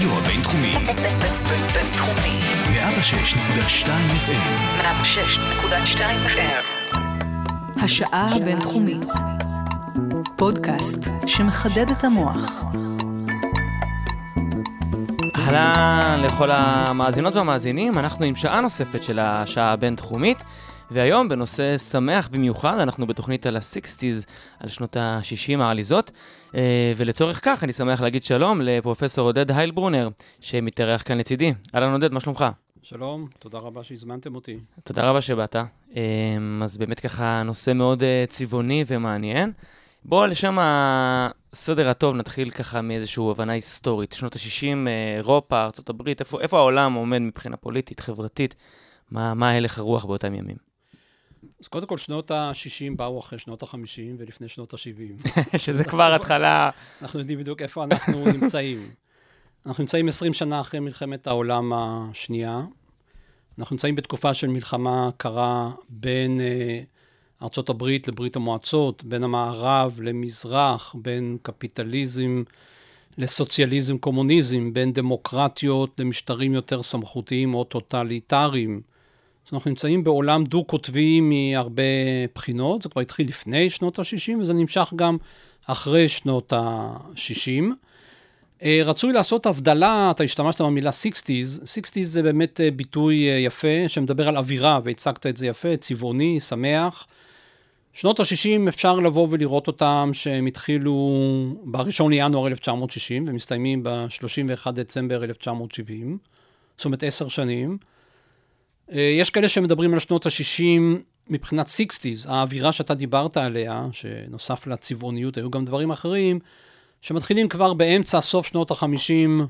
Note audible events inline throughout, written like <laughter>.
הרדיו הבינתחומי. בינתחומי. 106.2 FM. 106.2 FM. השעה הבינתחומית. פודקאסט שמחדד את המוח. אהלן לכל המאזינות והמאזינים, אנחנו עם שעה נוספת של השעה הבינתחומית, והיום בנושא שמח במיוחד, אנחנו בתוכנית על ה-60's, על שנות ה-60 העליזות, אה, ולצורך כך אני שמח להגיד שלום לפרופסור עודד היילברונר, שמתארח כאן לצידי. אהלן עודד, מה שלומך? שלום, תודה רבה שהזמנתם אותי. תודה רבה שבאת. אה, אז באמת ככה נושא מאוד אה, צבעוני ומעניין. בואו לשם הסדר הטוב נתחיל ככה מאיזושהי הבנה היסטורית. שנות ה-60, אירופה, ארה"ב, איפה, איפה העולם עומד מבחינה פוליטית, חברתית? מה, מה הלך הרוח באותם ימים? אז קודם כל, שנות ה-60 באו אחרי שנות ה-50 ולפני שנות ה-70. <laughs> שזה כבר התחלה... אנחנו יודעים בדיוק איפה אנחנו <laughs> נמצאים. אנחנו נמצאים 20 שנה אחרי מלחמת העולם השנייה. אנחנו נמצאים בתקופה של מלחמה קרה בין אה, ארצות הברית לברית המועצות, בין המערב למזרח, בין קפיטליזם לסוציאליזם קומוניזם, בין דמוקרטיות למשטרים יותר סמכותיים או טוטליטריים. אז אנחנו נמצאים בעולם דו-קוטבי מהרבה בחינות, זה כבר התחיל לפני שנות ה-60 וזה נמשך גם אחרי שנות ה-60. רצוי לעשות הבדלה, אתה השתמשת במילה 60's, 60's זה באמת ביטוי יפה שמדבר על אווירה והצגת את זה יפה, צבעוני, שמח. שנות ה-60 אפשר לבוא ולראות אותם שהם התחילו ב-1 לינואר 1960 ומסתיימים ב-31 דצמבר 1970, זאת אומרת עשר שנים. יש כאלה שמדברים על שנות ה-60 מבחינת 60's, האווירה שאתה דיברת עליה, שנוסף לצבעוניות, היו גם דברים אחרים, שמתחילים כבר באמצע, סוף שנות ה-50,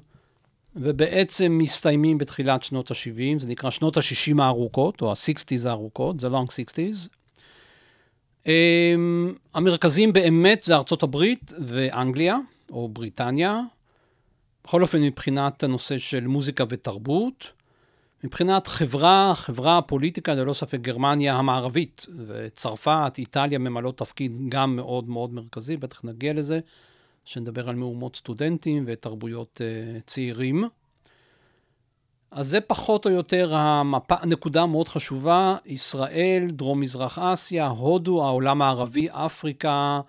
ובעצם מסתיימים בתחילת שנות ה-70, זה נקרא שנות ה-60 הארוכות, או ה-60's הארוכות, זה long 60's. המרכזים באמת זה ארצות הברית ואנגליה, או בריטניה. בכל אופן, מבחינת הנושא של מוזיקה ותרבות. מבחינת חברה, חברה, פוליטיקה, ללא ספק גרמניה המערבית וצרפת, איטליה ממלאות תפקיד גם מאוד מאוד מרכזי, בטח נגיע לזה, שנדבר על מהומות סטודנטים ותרבויות uh, צעירים. אז זה פחות או יותר המפה, נקודה מאוד חשובה, ישראל, דרום-מזרח אסיה, הודו, העולם הערבי, אפריקה,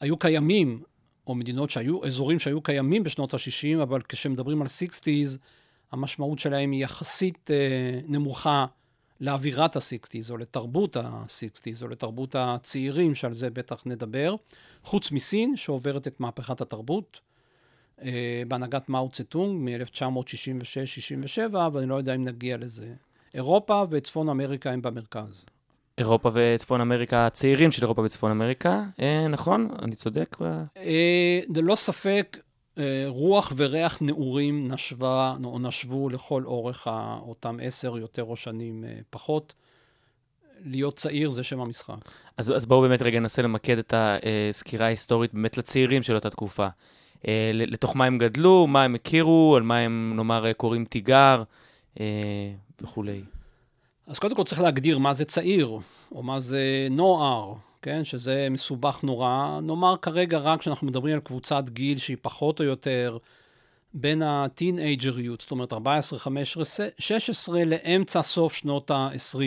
היו קיימים, או מדינות שהיו, אזורים שהיו קיימים בשנות ה-60, אבל כשמדברים על 60's, המשמעות שלהם היא יחסית אה, נמוכה לאווירת ה-60's, או לתרבות ה-60's, או לתרבות הצעירים, שעל זה בטח נדבר. חוץ מסין, שעוברת את מהפכת התרבות, אה, בהנהגת מאו צטונג מ-1966-67, ואני לא יודע אם נגיע לזה. אירופה וצפון אמריקה הם במרכז. אירופה וצפון אמריקה, הצעירים של אירופה וצפון אמריקה, אה, נכון? אני צודק? אה, ללא ספק, רוח וריח נעורים נשבה, או נשבו לכל אורך אותם עשר יותר או שנים פחות. להיות צעיר זה שם המשחק. אז, אז בואו באמת רגע ננסה למקד את הסקירה ההיסטורית באמת לצעירים של אותה תקופה. לתוך מה הם גדלו, מה הם הכירו, על מה הם, נאמר, קוראים תיגר וכולי. אז קודם כל צריך להגדיר מה זה צעיר, או מה זה נוער. כן, שזה מסובך נורא. נאמר כרגע רק כשאנחנו מדברים על קבוצת גיל שהיא פחות או יותר בין הטינג'ריות, זאת אומרת 14, 15, 16 לאמצע סוף שנות ה-20.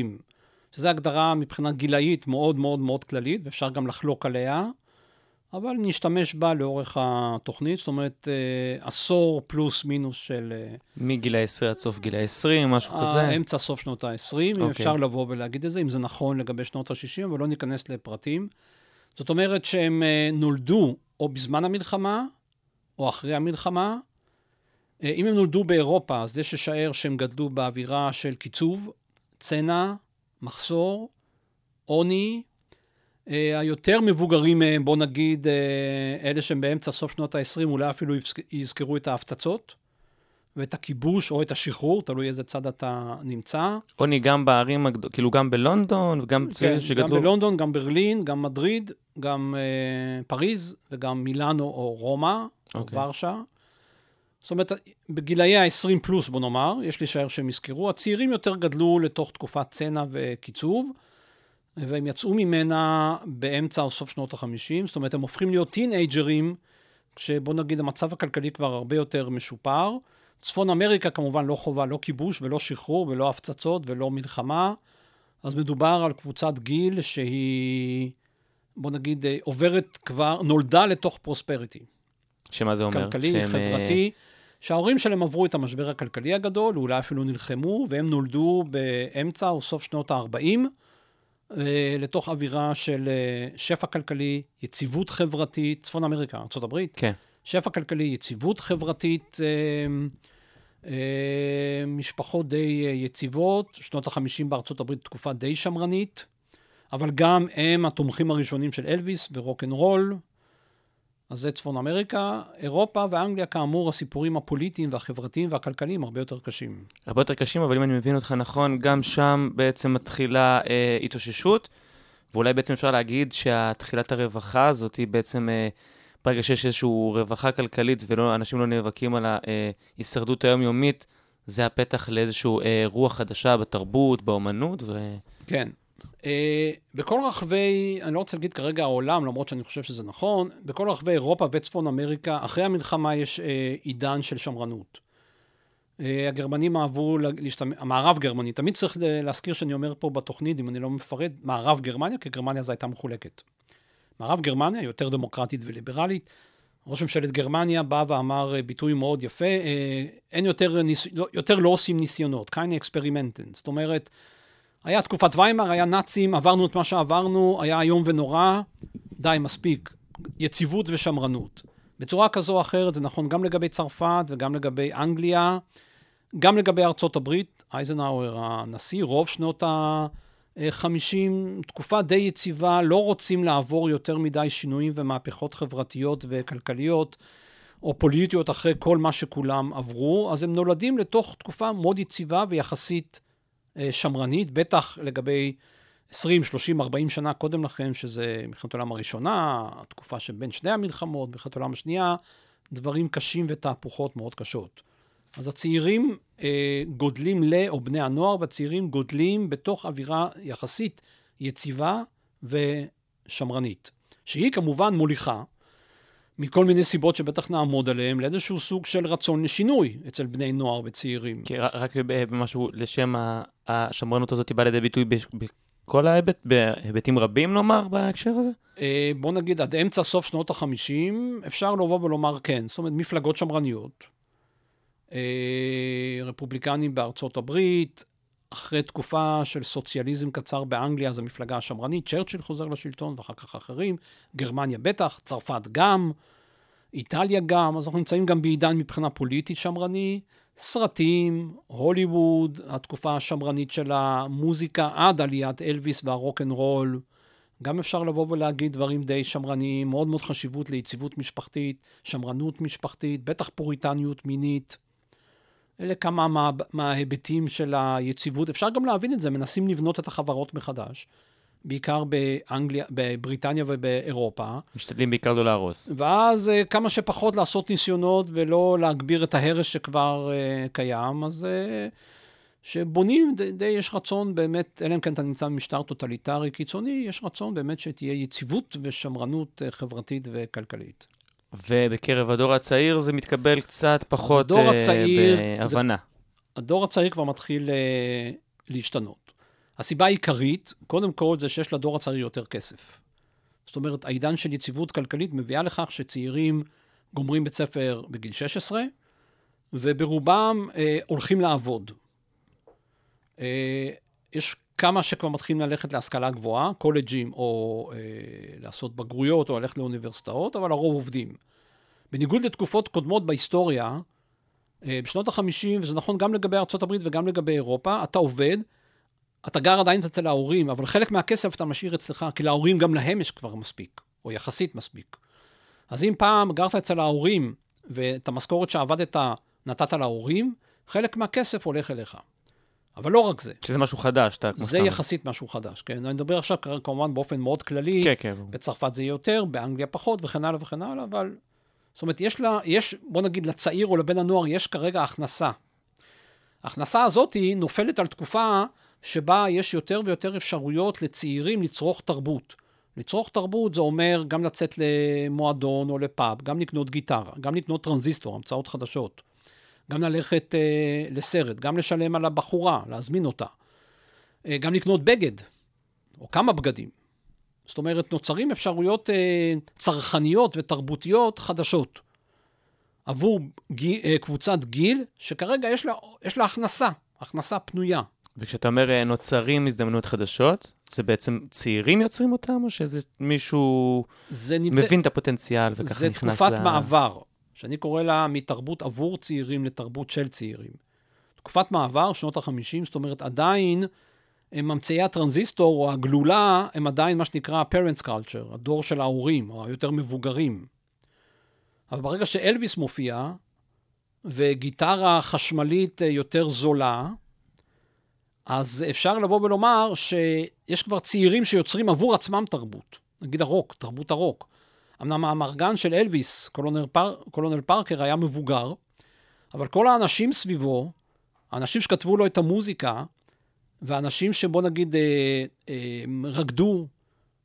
שזו הגדרה מבחינה גילאית מאוד מאוד מאוד כללית, ואפשר גם לחלוק עליה, אבל נשתמש בה לאורך התוכנית, זאת אומרת עשור פלוס מינוס של... מגיל ה-10 עד סוף גיל ה-20, משהו כזה? אמצע סוף שנות ה-20, okay. אם אפשר לבוא ולהגיד את זה, אם זה נכון לגבי שנות ה-60, אבל לא ניכנס לפרטים. זאת אומרת שהם נולדו או בזמן המלחמה, או אחרי המלחמה. אם הם נולדו באירופה, אז יש לשער שהם גדלו באווירה של קיצוב, צנע, מחסור, עוני. היותר מבוגרים מהם, בוא נגיד, אלה שהם באמצע סוף שנות ה-20, אולי אפילו יזכרו את ההפצצות, ואת הכיבוש או את השחרור, תלוי איזה צד אתה נמצא. עוני גם בערים, כאילו גם בלונדון, וגם כן, שגדלו... גם בלונדון, גם ברלין, גם מדריד, גם אה, פריז, וגם מילאנו או רומא, okay. או ורשה. זאת אומרת, בגילאי ה-20 פלוס, בוא נאמר, יש לשער שהם יזכרו, הצעירים יותר גדלו לתוך תקופת צנע וקיצוב, והם יצאו ממנה באמצע או סוף שנות ה-50, זאת אומרת, הם הופכים להיות טינג'רים כשבוא נגיד המצב הכלכלי כבר הרבה יותר משופר. צפון אמריקה כמובן לא חובה, לא כיבוש ולא שחרור ולא הפצצות ולא מלחמה. אז מדובר על קבוצת גיל שהיא, בוא נגיד, אה, עוברת כבר, נולדה לתוך פרוספריטי. שמה זה אומר? כלכלי, שהם, אה, חברתי, שההורים שלהם עברו את המשבר הכלכלי הגדול, אולי אפילו נלחמו, והם נולדו באמצע או סוף שנות ה-40, לתוך אווירה של אה, שפע כלכלי, יציבות חברתית, צפון אמריקה, ארה"ב, כן. שפע כלכלי, יציבות חברתית, אה, אה, משפחות די יציבות, שנות ה-50 בארצות הברית תקופה די שמרנית, אבל גם הם התומכים הראשונים של אלוויס ורוק אנד רול, אז זה צפון אמריקה. אירופה ואנגליה, כאמור, הסיפורים הפוליטיים והחברתיים והכלכליים הרבה יותר קשים. הרבה יותר קשים, אבל אם אני מבין אותך נכון, גם שם בעצם מתחילה אה, התאוששות, ואולי בעצם אפשר להגיד שהתחילת הרווחה הזאת היא בעצם, אה, ברגע שיש איזושהי רווחה כלכלית ואנשים לא נאבקים על ההישרדות היומיומית, זה הפתח לאיזושהי אה, רוח חדשה בתרבות, באומנות, ו... כן. Uh, בכל רחבי, אני לא רוצה להגיד כרגע העולם, למרות שאני חושב שזה נכון, בכל רחבי אירופה וצפון אמריקה, אחרי המלחמה יש uh, עידן של שמרנות. Uh, הגרמנים אהבו להשתמש, המערב גרמני, תמיד צריך להזכיר שאני אומר פה בתוכנית, אם אני לא מפרט, מערב גרמניה, כי גרמניה זו הייתה מחולקת. מערב גרמניה, יותר דמוקרטית וליברלית, ראש ממשלת גרמניה בא ואמר ביטוי מאוד יפה, אין יותר, ניס... יותר לא עושים ניסיונות, kind of experimenting, זאת אומרת, היה תקופת ויימאר, היה נאצים, עברנו את מה שעברנו, היה איום ונורא, די, מספיק. יציבות ושמרנות. בצורה כזו או אחרת זה נכון גם לגבי צרפת וגם לגבי אנגליה, גם לגבי ארצות הברית, אייזנהאואר הנשיא, רוב שנות ה-50, תקופה די יציבה, לא רוצים לעבור יותר מדי שינויים ומהפכות חברתיות וכלכליות. או פוליטיות אחרי כל מה שכולם עברו, אז הם נולדים לתוך תקופה מאוד יציבה ויחסית שמרנית, בטח לגבי 20, 30, 40 שנה קודם לכן, שזה מלחמת העולם הראשונה, התקופה שבין שני המלחמות, מלחמת העולם השנייה, דברים קשים ותהפוכות מאוד קשות. אז הצעירים אה, גודלים ל, או בני הנוער והצעירים גודלים בתוך אווירה יחסית יציבה ושמרנית, שהיא כמובן מוליכה, מכל מיני סיבות שבטח נעמוד עליהן, לאיזשהו סוג של רצון לשינוי אצל בני נוער וצעירים. כי רק במשהו לשם השמרנות הזאת באה לידי ביטוי בכל ההיבט, בהיבטים רבים נאמר בהקשר הזה? אה, בוא נגיד עד אמצע סוף שנות ה-50 אפשר לבוא ולומר כן, זאת אומרת מפלגות שמרניות, אה, רפובליקנים בארצות הברית, אחרי תקופה של סוציאליזם קצר באנגליה, אז המפלגה השמרנית, צ'רצ'יל חוזר לשלטון ואחר כך אחרים, גרמניה בטח, צרפת גם, איטליה גם, אז אנחנו נמצאים גם בעידן מבחינה פוליטית שמרני, סרטים, הוליווד, התקופה השמרנית של המוזיקה עד עליית אלוויס והרוק אנד רול. גם אפשר לבוא ולהגיד דברים די שמרניים, מאוד מאוד חשיבות ליציבות משפחתית, שמרנות משפחתית, בטח פוריטניות מינית. אלה כמה מה, מההיבטים של היציבות. אפשר גם להבין את זה, מנסים לבנות את החברות מחדש. בעיקר באנגליה, בבריטניה ובאירופה. משתדלים בעיקר לא להרוס. ואז אה, כמה שפחות לעשות ניסיונות ולא להגביר את ההרס שכבר אה, קיים, אז אה, שבונים, די, די יש רצון באמת, אלא אם כן אתה נמצא במשטר טוטליטרי קיצוני, יש רצון באמת שתהיה יציבות ושמרנות חברתית וכלכלית. ובקרב הדור הצעיר זה מתקבל קצת פחות הדור הצעיר, בהבנה. זה, הדור הצעיר כבר מתחיל אה, להשתנות. הסיבה העיקרית, קודם כל, זה שיש לדור הצעיר יותר כסף. זאת אומרת, העידן של יציבות כלכלית מביאה לכך שצעירים גומרים בית ספר בגיל 16, וברובם אה, הולכים לעבוד. אה, יש כמה שכבר מתחילים ללכת להשכלה גבוהה, קולג'ים, או אה, לעשות בגרויות, או ללכת לאוניברסיטאות, אבל הרוב עובדים. בניגוד לתקופות קודמות בהיסטוריה, אה, בשנות ה-50, וזה נכון גם לגבי ארה"ב וגם לגבי אירופה, אתה עובד, אתה גר עדיין אצל ההורים, אבל חלק מהכסף אתה משאיר אצלך, כי להורים גם להם יש כבר מספיק, או יחסית מספיק. אז אם פעם גרת אצל ההורים, ואת המשכורת שעבדת נתת להורים, חלק מהכסף הולך אליך. אבל לא רק זה. שזה משהו חדש, אתה זה יחסית משהו חדש, כן? אני מדבר עכשיו כמובן באופן מאוד כללי. כן, כן. בצרפת זה יהיה יותר, באנגליה פחות, וכן הלאה וכן הלאה, אבל... זאת אומרת, יש לה, יש, בוא נגיד, לצעיר או לבן הנוער, יש כרגע הכנסה. ההכנסה הזאת היא נופלת על תקופה שבה יש יותר ויותר אפשרויות לצעירים לצרוך תרבות, לצרוך תרבות זה אומר גם לצאת למועדון או לפאב, גם לקנות גיטרה, גם לקנות טרנזיסטור, המצאות חדשות, גם ללכת אה, לסרט, גם לשלם על הבחורה, להזמין אותה, אה, גם לקנות בגד, או כמה בגדים. זאת אומרת, נוצרים אפשרויות אה, צרכניות ותרבותיות חדשות עבור גיל, אה, קבוצת גיל שכרגע יש לה, יש לה הכנסה, הכנסה פנויה. וכשאתה אומר אה, נוצרים הזדמנויות חדשות, זה בעצם צעירים יוצרים אותם, או שזה מישהו זה נמצא... מבין את הפוטנציאל וככה זה נכנס תקופת ל... מעבר, שאני קורא לה מתרבות עבור צעירים לתרבות של צעירים. תקופת מעבר, שנות ה-50, זאת אומרת, עדיין הם ממציאי הטרנזיסטור או הגלולה, הם עדיין מה שנקרא parents culture, הדור של ההורים, או היותר מבוגרים. אבל ברגע שאלוויס מופיע, וגיטרה חשמלית אה, יותר זולה, אז אפשר לבוא ולומר שיש כבר צעירים שיוצרים עבור עצמם תרבות. נגיד הרוק, תרבות הרוק. אמנם האמרגן של אלוויס, קולונל, פר, קולונל פארקר, היה מבוגר, אבל כל האנשים סביבו, האנשים שכתבו לו את המוזיקה, ואנשים שבוא נגיד אה, אה, רקדו,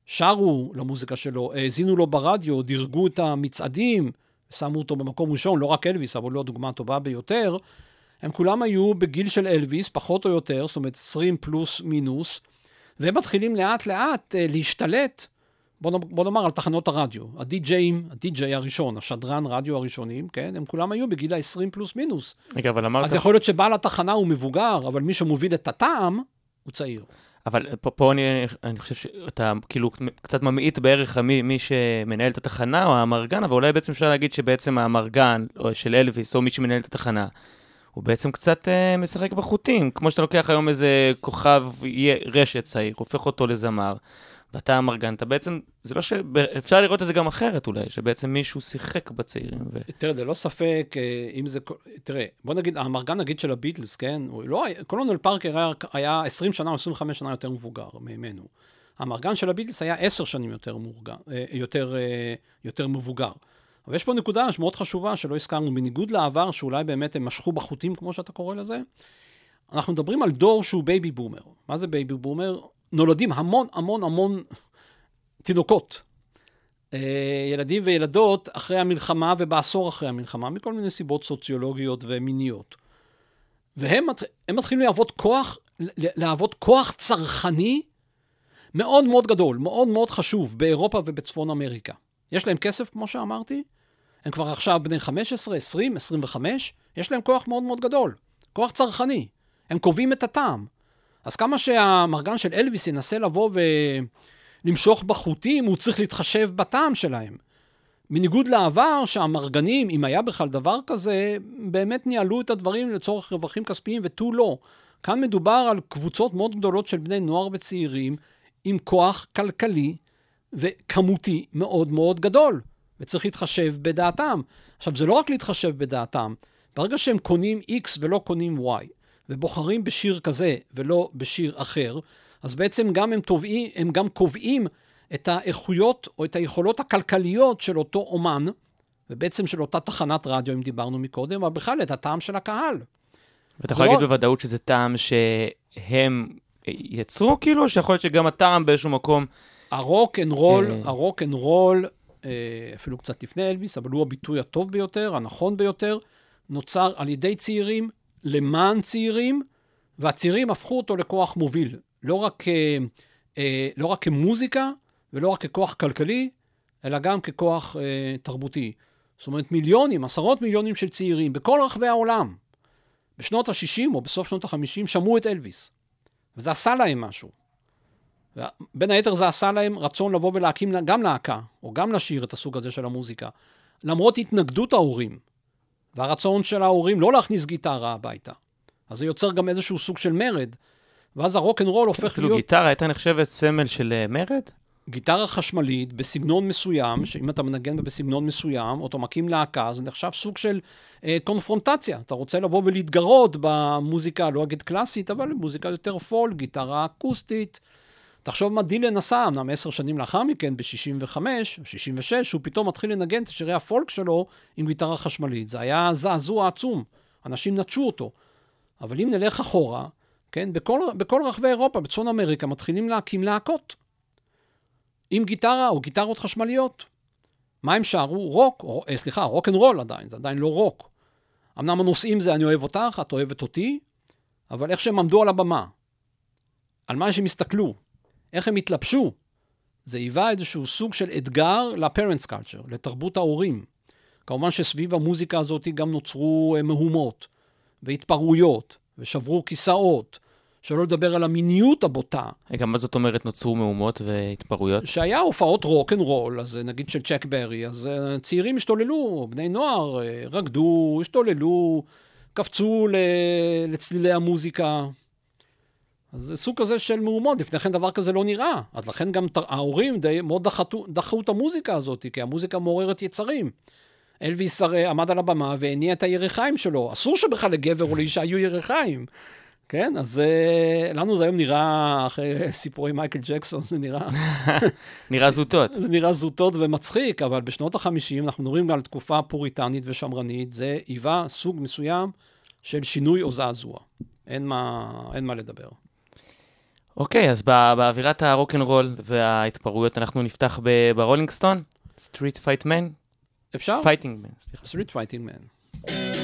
שרו למוזיקה שלו, האזינו לו ברדיו, דירגו את המצעדים, שמו אותו במקום ראשון, לא רק אלוויס, אבל לא הדוגמה הטובה ביותר, הם כולם היו בגיל של אלוויס, פחות או יותר, זאת אומרת 20 פלוס מינוס, והם מתחילים לאט לאט אה, להשתלט, בוא, נאמר, בוא נאמר על תחנות הרדיו. הדי-ג'אים, הדי-ג'יי הראשון, השדרן רדיו הראשונים, כן, הם כולם היו בגיל ה-20 פלוס מינוס. רגע, אבל אמרת... אז יכול להיות שבעל התחנה הוא מבוגר, אבל מי שמוביל את הטעם הוא צעיר. אבל פה, פה אני, אני חושב שאתה כאילו קצת ממעיט בערך מי, מי שמנהל את התחנה או האמרגן, אבל אולי בעצם אפשר להגיד שבעצם האמרגן או של אלוויס או מי שמנהל את התחנה, הוא בעצם קצת אה, משחק בחוטים, כמו שאתה לוקח היום איזה כוכב רשת צעיר, הופך אותו לזמר, ואתה אמרגן, אתה בעצם, זה לא ש... אפשר לראות את זה גם אחרת אולי, שבעצם מישהו שיחק בצעירים. ו... תראה, זה לא ספק, אה, אם זה... תראה, בוא נגיד, האמרגן נגיד של הביטלס, כן? הוא לא היה... קולונל פארקר היה 20 שנה או 25 שנה יותר מבוגר ממנו. האמרגן של הביטלס היה 10 שנים יותר, מורגן, אה, יותר, אה, יותר מבוגר. אבל יש פה נקודה שמאוד חשובה שלא הזכרנו, בניגוד לעבר, שאולי באמת הם משכו בחוטים, כמו שאתה קורא לזה, אנחנו מדברים על דור שהוא baby boomer. מה זה baby boomer? נולדים המון המון המון תינוקות, אה, ילדים וילדות אחרי המלחמה ובעשור אחרי המלחמה, מכל מיני סיבות סוציולוגיות ומיניות. והם מתחילים להוות כוח, להוות כוח צרכני מאוד מאוד גדול, מאוד מאוד חשוב, באירופה ובצפון אמריקה. יש להם כסף, כמו שאמרתי, הם כבר עכשיו בני 15, 20, 25, יש להם כוח מאוד מאוד גדול, כוח צרכני. הם קובעים את הטעם. אז כמה שהמרגן של אלוויס ינסה לבוא ולמשוך בחוטים, הוא צריך להתחשב בטעם שלהם. בניגוד לעבר, שהמרגנים, אם היה בכלל דבר כזה, באמת ניהלו את הדברים לצורך רווחים כספיים ותו לא. כאן מדובר על קבוצות מאוד גדולות של בני נוער וצעירים עם כוח כלכלי וכמותי מאוד מאוד גדול, וצריך להתחשב בדעתם. עכשיו, זה לא רק להתחשב בדעתם, ברגע שהם קונים X ולא קונים Y, ובוחרים בשיר כזה ולא בשיר אחר, אז בעצם גם הם, תובעים, הם גם קובעים את האיכויות או את היכולות הכלכליות של אותו אומן, ובעצם של אותה תחנת רדיו, אם דיברנו מקודם, אבל בכלל את הטעם של הקהל. ואתה יכול לא- להגיד בוודאות שזה טעם שהם יצרו, כאילו, שיכול להיות שגם הטעם באיזשהו מקום... הרוק אנד רול. הרוק אנד רול, אפילו קצת לפני אלביס, אבל הוא הביטוי הטוב ביותר, הנכון ביותר, נוצר על ידי צעירים, למען צעירים, והצעירים הפכו אותו לכוח מוביל. לא רק, אה, אה, לא רק כמוזיקה ולא רק ככוח כלכלי, אלא גם ככוח אה, תרבותי. זאת אומרת, מיליונים, עשרות מיליונים של צעירים בכל רחבי העולם, בשנות ה-60 או בסוף שנות ה-50, שמעו את אלוויס. וזה עשה להם משהו. בין היתר זה עשה להם רצון לבוא ולהקים גם להקה, או גם לשיר את הסוג הזה של המוזיקה. למרות התנגדות ההורים, והרצון של ההורים לא להכניס גיטרה הביתה. אז זה יוצר גם איזשהו סוג של מרד, ואז הרוקנרול הופך להיות גיטרה הייתה נחשבת סמל של אה, מרד? גיטרה חשמלית בסגנון מסוים, שאם אתה מנגן בה בסגנון מסוים, או אתה מקים להקה, זה נחשב סוג של אה, קונפרונטציה. אתה רוצה לבוא ולהתגרות במוזיקה, לא אגיד קלאסית, אבל מוזיקה יותר פול, גיטרה אקוסטית. תחשוב מה דילן עשה, אמנם עשר שנים לאחר מכן, ב-65 או 66, הוא פתאום מתחיל לנגן את שירי הפולק שלו עם גיטרה חשמלית. זה היה זעזוע עצום, אנשים נטשו אותו. אבל אם נלך אחורה, כן, בכל, בכל רחבי אירופה, בצפון אמריקה, מתחילים להקים להקות. עם גיטרה או גיטרות חשמליות. מה הם שרו? רוק, או, אה, סליחה, רוק אנד רול עדיין, זה עדיין לא רוק. אמנם הנושאים זה אני אוהב אותך, את אוהבת אותי, אבל איך שהם עמדו על הבמה, על מה שהם הסתכלו, איך הם התלבשו, זה היווה איזשהו סוג של אתגר ל-parents culture, לתרבות ההורים. כמובן שסביב המוזיקה הזאת גם נוצרו אה, מהומות והתפרעויות, ושברו כיסאות, שלא לדבר על המיניות הבוטה. רגע, מה זאת אומרת נוצרו מהומות והתפרעויות? שהיה הופעות רוק אנד רול, אז אה, נגיד של צ'אק ברי, אז אה, צעירים השתוללו, בני נוער רקדו, השתוללו, קפצו לצלילי המוזיקה. אז זה סוג כזה של מהומות, לפני כן דבר כזה לא נראה. אז לכן גם ההורים די מאוד דחתו, דחו את המוזיקה הזאת, כי המוזיקה מעוררת יצרים. אלוויס הרי עמד על הבמה והניע את הירכיים שלו. אסור שבכלל לגבר או לאישה יהיו ירכיים. כן, אז uh, לנו זה היום נראה, אחרי סיפורי מייקל ג'קסון, זה נראה, <laughs> נראה זוטות. זה נראה זוטות ומצחיק, אבל בשנות ה-50 אנחנו מדברים על תקופה פוריטנית ושמרנית, זה היווה סוג מסוים של שינוי או זעזוע. אין מה, אין מה לדבר. אוקיי, אז בא- באווירת הרוקנרול וההתפרעויות אנחנו נפתח ברולינג סטון, Street Fight Man, אפשר? Fighting Man, סליחה. Street Fighting Man.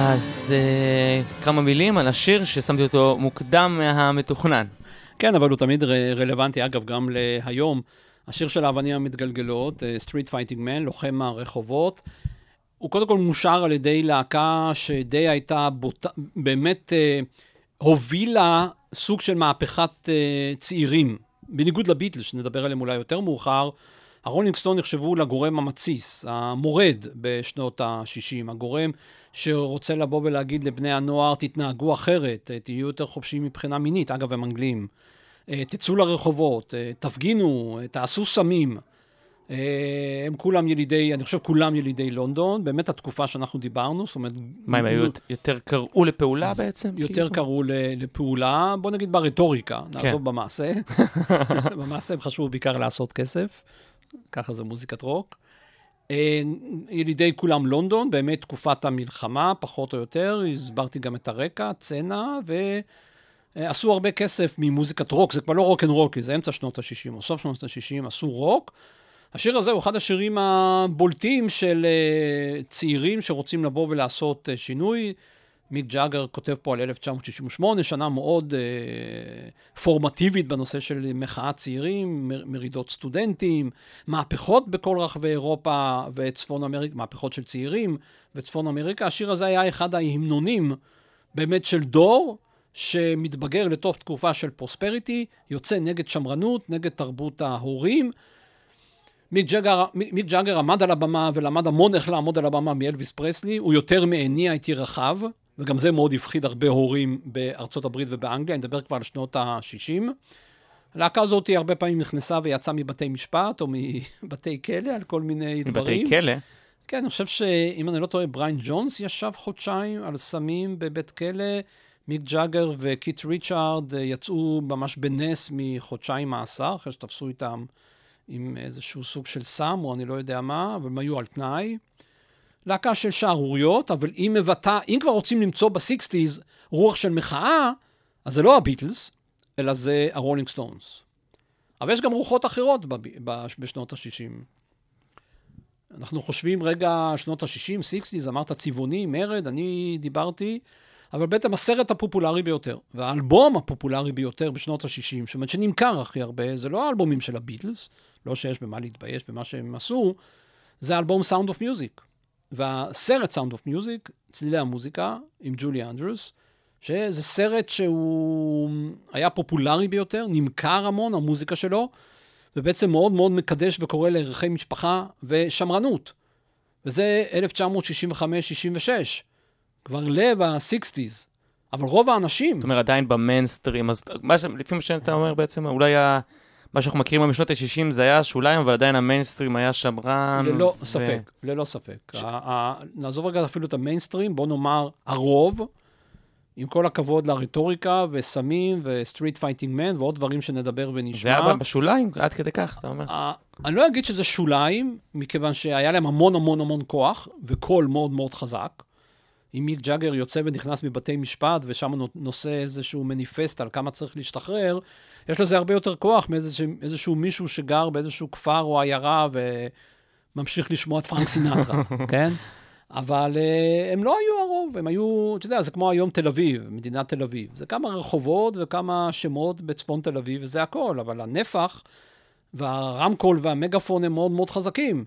אז אה, כמה מילים על השיר ששמתי אותו מוקדם מהמתוכנן. כן, אבל הוא תמיד ר- רלוונטי, אגב, גם להיום. השיר של האבנים המתגלגלות, Street Fighting Man, לוחם הרחובות, הוא קודם כל מושר על ידי להקה שדי הייתה בוט... באמת אה, הובילה סוג של מהפכת אה, צעירים. בניגוד לביטלס, שנדבר עליהם אולי יותר מאוחר, הרולינג סטון נחשבו לגורם המתסיס, המורד בשנות ה-60, הגורם שרוצה לבוא ולהגיד לבני הנוער, תתנהגו אחרת, אה, תהיו יותר חופשיים מבחינה מינית, אגב, הם אנגלים. אה, תצאו לרחובות, אה, תפגינו, תעשו סמים. הם כולם ילידי, אני חושב כולם ילידי לונדון, באמת התקופה שאנחנו דיברנו, זאת אומרת... מה, הם היו יותר קראו לפעולה בעצם? יותר כאילו? קראו לפעולה, בוא נגיד ברטוריקה, כן. נעזוב במעשה. <laughs> במעשה הם חשבו בעיקר לעשות כסף, ככה זה מוזיקת רוק. אה, ילידי כולם לונדון, באמת תקופת המלחמה, פחות או יותר, הסברתי גם את הרקע, צנע, ועשו הרבה כסף ממוזיקת רוק, זה כבר לא רוק אנד רול, כי זה אמצע שנות ה-60 או סוף שנות ה-60, עשו רוק. השיר הזה הוא אחד השירים הבולטים של אה, צעירים שרוצים לבוא ולעשות אה, שינוי. מיק ג'אגר כותב פה על 1968, שנה מאוד אה, פורמטיבית בנושא של מחאת צעירים, מ- מרידות סטודנטים, מהפכות בכל רחבי אירופה וצפון אמריקה, מהפכות של צעירים וצפון אמריקה. השיר הזה היה אחד ההמנונים באמת של דור שמתבגר לתוך תקופה של פרוספריטי, יוצא נגד שמרנות, נגד תרבות ההורים. מיק ג'אגר עמד על הבמה ולמד המון איך לעמוד על הבמה מאלוויס פרסלי, הוא יותר מהניע את ירחיו, וגם זה מאוד הפחיד הרבה הורים בארצות הברית ובאנגליה, אני מדבר כבר על שנות ה-60. הלהקה הזאת הרבה פעמים נכנסה ויצאה מבתי משפט או מבתי כלא על כל מיני דברים. בבתי כלא. כן, אני חושב שאם אני לא טועה, בריאן ג'ונס ישב חודשיים על סמים בבית כלא. מיק ג'אגר וקיט ריצ'ארד יצאו ממש בנס מחודשיים מאסר, אחרי שתפסו איתם עם איזשהו סוג של סם, או אני לא יודע מה, אבל הם היו על תנאי. להקה של שערוריות, אבל היא מבטאה, אם כבר רוצים למצוא ב sixties רוח של מחאה, אז זה לא הביטלס, אלא זה הרולינג סטונס. אבל יש גם רוחות אחרות בב- בשנות ה-60. אנחנו חושבים רגע, שנות ה-60, sixties, אמרת צבעוני, מרד, אני דיברתי, אבל בעצם הסרט הפופולרי ביותר, והאלבום הפופולרי ביותר בשנות ה-60, זאת אומרת שנמכר הכי הרבה, זה לא האלבומים של הביטלס, לא שיש במה להתבייש במה שהם עשו, זה האלבום Sound of Music. והסרט Sound of Music, צלילי המוזיקה, עם ג'ולי אנדרוס, שזה סרט שהוא היה פופולרי ביותר, נמכר המון, המוזיקה שלו, ובעצם מאוד מאוד מקדש וקורא לערכי משפחה ושמרנות. וזה 1965-66, כבר לב ה-60's. אבל רוב האנשים, זאת אומרת, עדיין במיינסטרים, אז מה ש... לפי מה שאתה אומר בעצם, אולי ה... מה שאנחנו מכירים משנות ה-60 זה היה שוליים, אבל עדיין המיינסטרים היה שמרן. ללא ו- ספק, ללא ספק. ה- ה- נעזוב רגע אפילו את המיינסטרים, בוא נאמר הרוב, עם כל הכבוד לרטוריקה וסמים ו Street Fighting Man ועוד דברים שנדבר זה ונשמע. היה בשוליים, עד כדי כך, אתה אומר. אני לא אגיד שזה שוליים, מכיוון שהיה להם המון המון המון כוח, וקול מאוד מאוד חזק. אם מיק ג'אגר יוצא ונכנס מבתי משפט, ושם נו- נושא איזשהו מניפסט על כמה צריך להשתחרר, יש לזה הרבה יותר כוח מאיזשהו מישהו שגר באיזשהו כפר או עיירה וממשיך לשמוע את פרנק סינטרה, <laughs> כן? אבל uh, הם לא היו הרוב, הם היו, אתה יודע, זה כמו היום תל אביב, מדינת תל אביב. זה כמה רחובות וכמה שמות בצפון תל אביב, וזה הכל, אבל הנפח והרמקול והמגפון הם מאוד מאוד חזקים.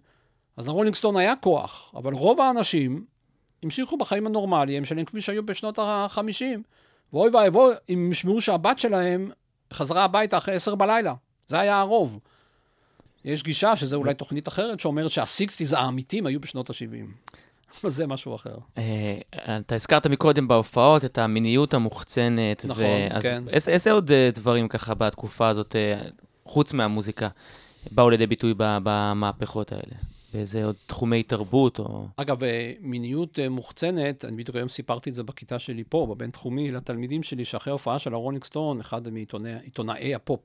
אז לרולינג סטון היה כוח, אבל רוב האנשים המשיכו בחיים הנורמליים שלהם כפי שהיו בשנות ה-50. ואוי ואבוי אם ישמעו שהבת שלהם חזרה הביתה אחרי עשר בלילה. זה היה הרוב. יש גישה, שזה אולי תוכנית אחרת, שאומרת שה sixties האמיתיים היו בשנות ה-70. אבל זה משהו אחר. אה, אתה הזכרת מקודם בהופעות את המיניות המוחצנת. נכון, כן. איזה, עוד אה, דברים ככה בתקופה הזאת, אה, חוץ מהמוזיקה, באו לידי ביטוי במהפכות האלה? באיזה עוד תחומי תרבות או... אגב, אה, מיניות אה, מוחצנת, אני בדיוק היום סיפרתי את זה בכיתה שלי פה, בבינתחומי, לתלמידים שלי, שאחרי ההופעה של הרולינג סטון, אחד מעיתונאי הפופ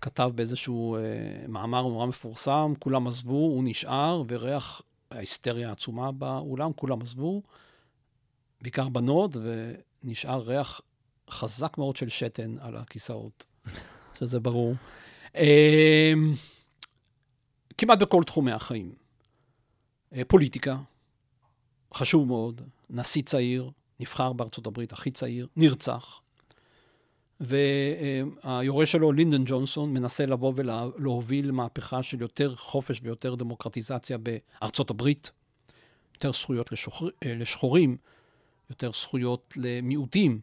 כתב באיזשהו אה, מאמר נורא מפורסם, כולם עזבו, הוא נשאר, וריח ההיסטריה העצומה באולם, כולם עזבו, בעיקר בנות, ונשאר ריח חזק מאוד של שתן על הכיסאות, <laughs> שזה ברור. אה, כמעט בכל תחומי החיים. אה, פוליטיקה, חשוב מאוד, נשיא צעיר, נבחר בארצות הברית, הכי צעיר, נרצח. והיורש שלו, לינדון ג'ונסון, מנסה לבוא ולהוביל מהפכה של יותר חופש ויותר דמוקרטיזציה בארצות הברית, יותר זכויות לשוחר, אה, לשחורים, יותר זכויות למיעוטים,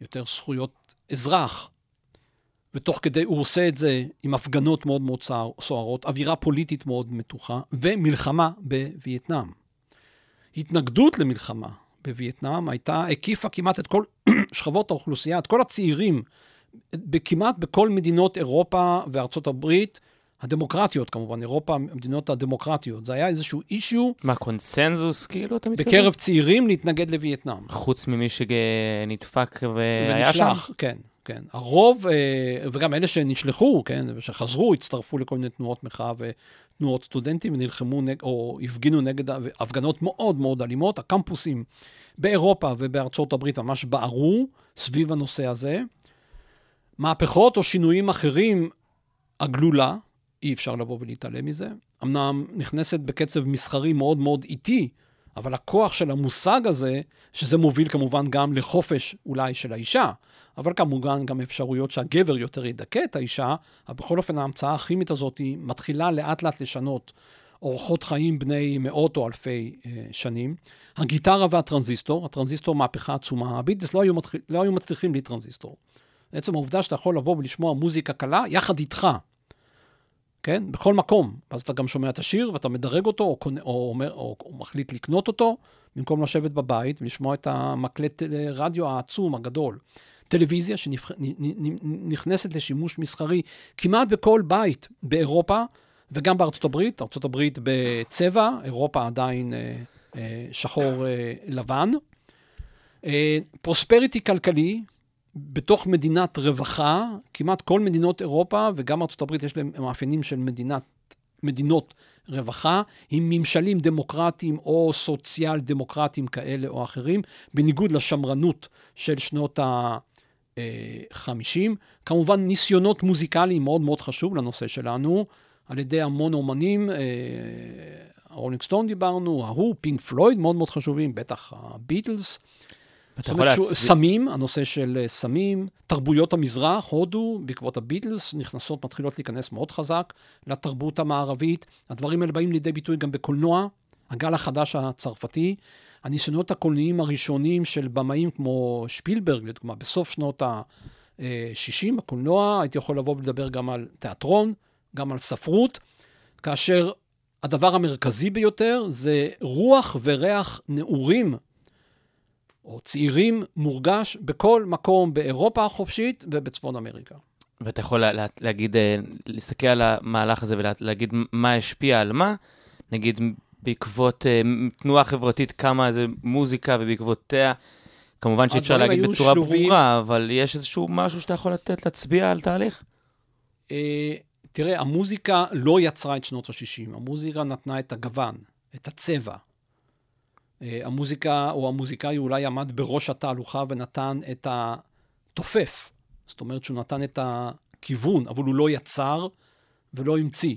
יותר זכויות אזרח. ותוך כדי, הוא עושה את זה עם הפגנות מאוד מאוד סוער- סוערות, אווירה פוליטית מאוד מתוחה, ומלחמה בווייטנאם. התנגדות למלחמה בווייטנאם הייתה, הקיפה כמעט את כל <clears throat> שכבות האוכלוסייה, את כל הצעירים, כמעט בכל מדינות אירופה וארצות הברית, הדמוקרטיות כמובן, אירופה, המדינות הדמוקרטיות. זה היה איזשהו אישיו מה, קונסנזוס כאילו, אתה מתכוון? בקרב צעירים להתנגד לווייטנאם. חוץ ממי שנדפק והיה שם? ונשלח, כן, כן. הרוב, אה, וגם אלה שנשלחו, כן, שחזרו, הצטרפו לכל מיני תנועות מחאה ותנועות סטודנטים ונלחמו נג, או הפגינו נגד הפגנות מאוד מאוד אלימות. הקמפוסים באירופה ובארצות הברית ממש בערו סביב הנושא הזה. מהפכות או שינויים אחרים, הגלולה, אי אפשר לבוא ולהתעלם מזה. אמנם נכנסת בקצב מסחרי מאוד מאוד איטי, אבל הכוח של המושג הזה, שזה מוביל כמובן גם לחופש אולי של האישה, אבל כמובן גם אפשרויות שהגבר יותר ידכא את האישה, אבל בכל אופן ההמצאה הכימית הזאת מתחילה לאט לאט לשנות אורחות חיים בני מאות או אלפי אה, שנים. הגיטרה והטרנזיסטור, הטרנזיסטור מהפכה עצומה, הביטלס לא מתחיל, לא היו מצליחים בלי טרנזיסטור. עצם העובדה שאתה יכול לבוא ולשמוע מוזיקה קלה יחד איתך, כן? בכל מקום. אז אתה גם שומע את השיר ואתה מדרג אותו, או, קונה, או, אומר, או, או מחליט לקנות אותו, במקום לשבת בבית ולשמוע את המקלט אה, רדיו העצום, הגדול. טלוויזיה שנכנסת לשימוש מסחרי כמעט בכל בית באירופה וגם בארצות הברית, ארצות הברית בצבע, אירופה עדיין אה, אה, שחור אה, לבן. אה, פרוספריטי כלכלי, בתוך מדינת רווחה, כמעט כל מדינות אירופה וגם ארצות הברית יש להם מאפיינים של מדינת, מדינות רווחה, עם ממשלים דמוקרטיים או סוציאל דמוקרטיים כאלה או אחרים, בניגוד לשמרנות של שנות ה-50. כמובן, ניסיונות מוזיקליים מאוד מאוד חשוב לנושא שלנו, על ידי המון אומנים, הרולינג סטון דיברנו, ההוא, פינק פלויד מאוד מאוד חשובים, בטח הביטלס. סמים, הנושא של אה, סמים, תרבויות המזרח, הודו, בעקבות הביטלס, נכנסות, מתחילות להיכנס מאוד חזק לתרבות המערבית. הדברים האלה באים לידי ביטוי גם בקולנוע, הגל החדש הצרפתי. הניסיונות הקולנועיים הראשונים של במאים כמו שפילברג, לדוגמה, בסוף שנות ה-60, הקולנוע, הייתי יכול לבוא ולדבר גם על תיאטרון, גם על ספרות, כאשר הדבר המרכזי ביותר זה רוח וריח נעורים או צעירים מורגש בכל מקום באירופה החופשית ובצפון אמריקה. ואתה יכול לה, להגיד, אה, להסתכל על המהלך הזה ולהגיד מה השפיע על מה, נגיד בעקבות אה, תנועה חברתית קמה איזה מוזיקה ובעקבותיה, כמובן שאי אפשר להגיד בצורה שלובים. ברורה, אבל יש איזשהו משהו שאתה יכול לתת, להצביע על תהליך? אה, תראה, המוזיקה לא יצרה את שנות ה-60, המוזיקה נתנה את הגוון, את הצבע. אה, המוזיקה, או המוזיקאי אולי עמד בראש התהלוכה ונתן את התופף. זאת אומרת שהוא נתן את הכיוון, אבל הוא לא יצר ולא המציא.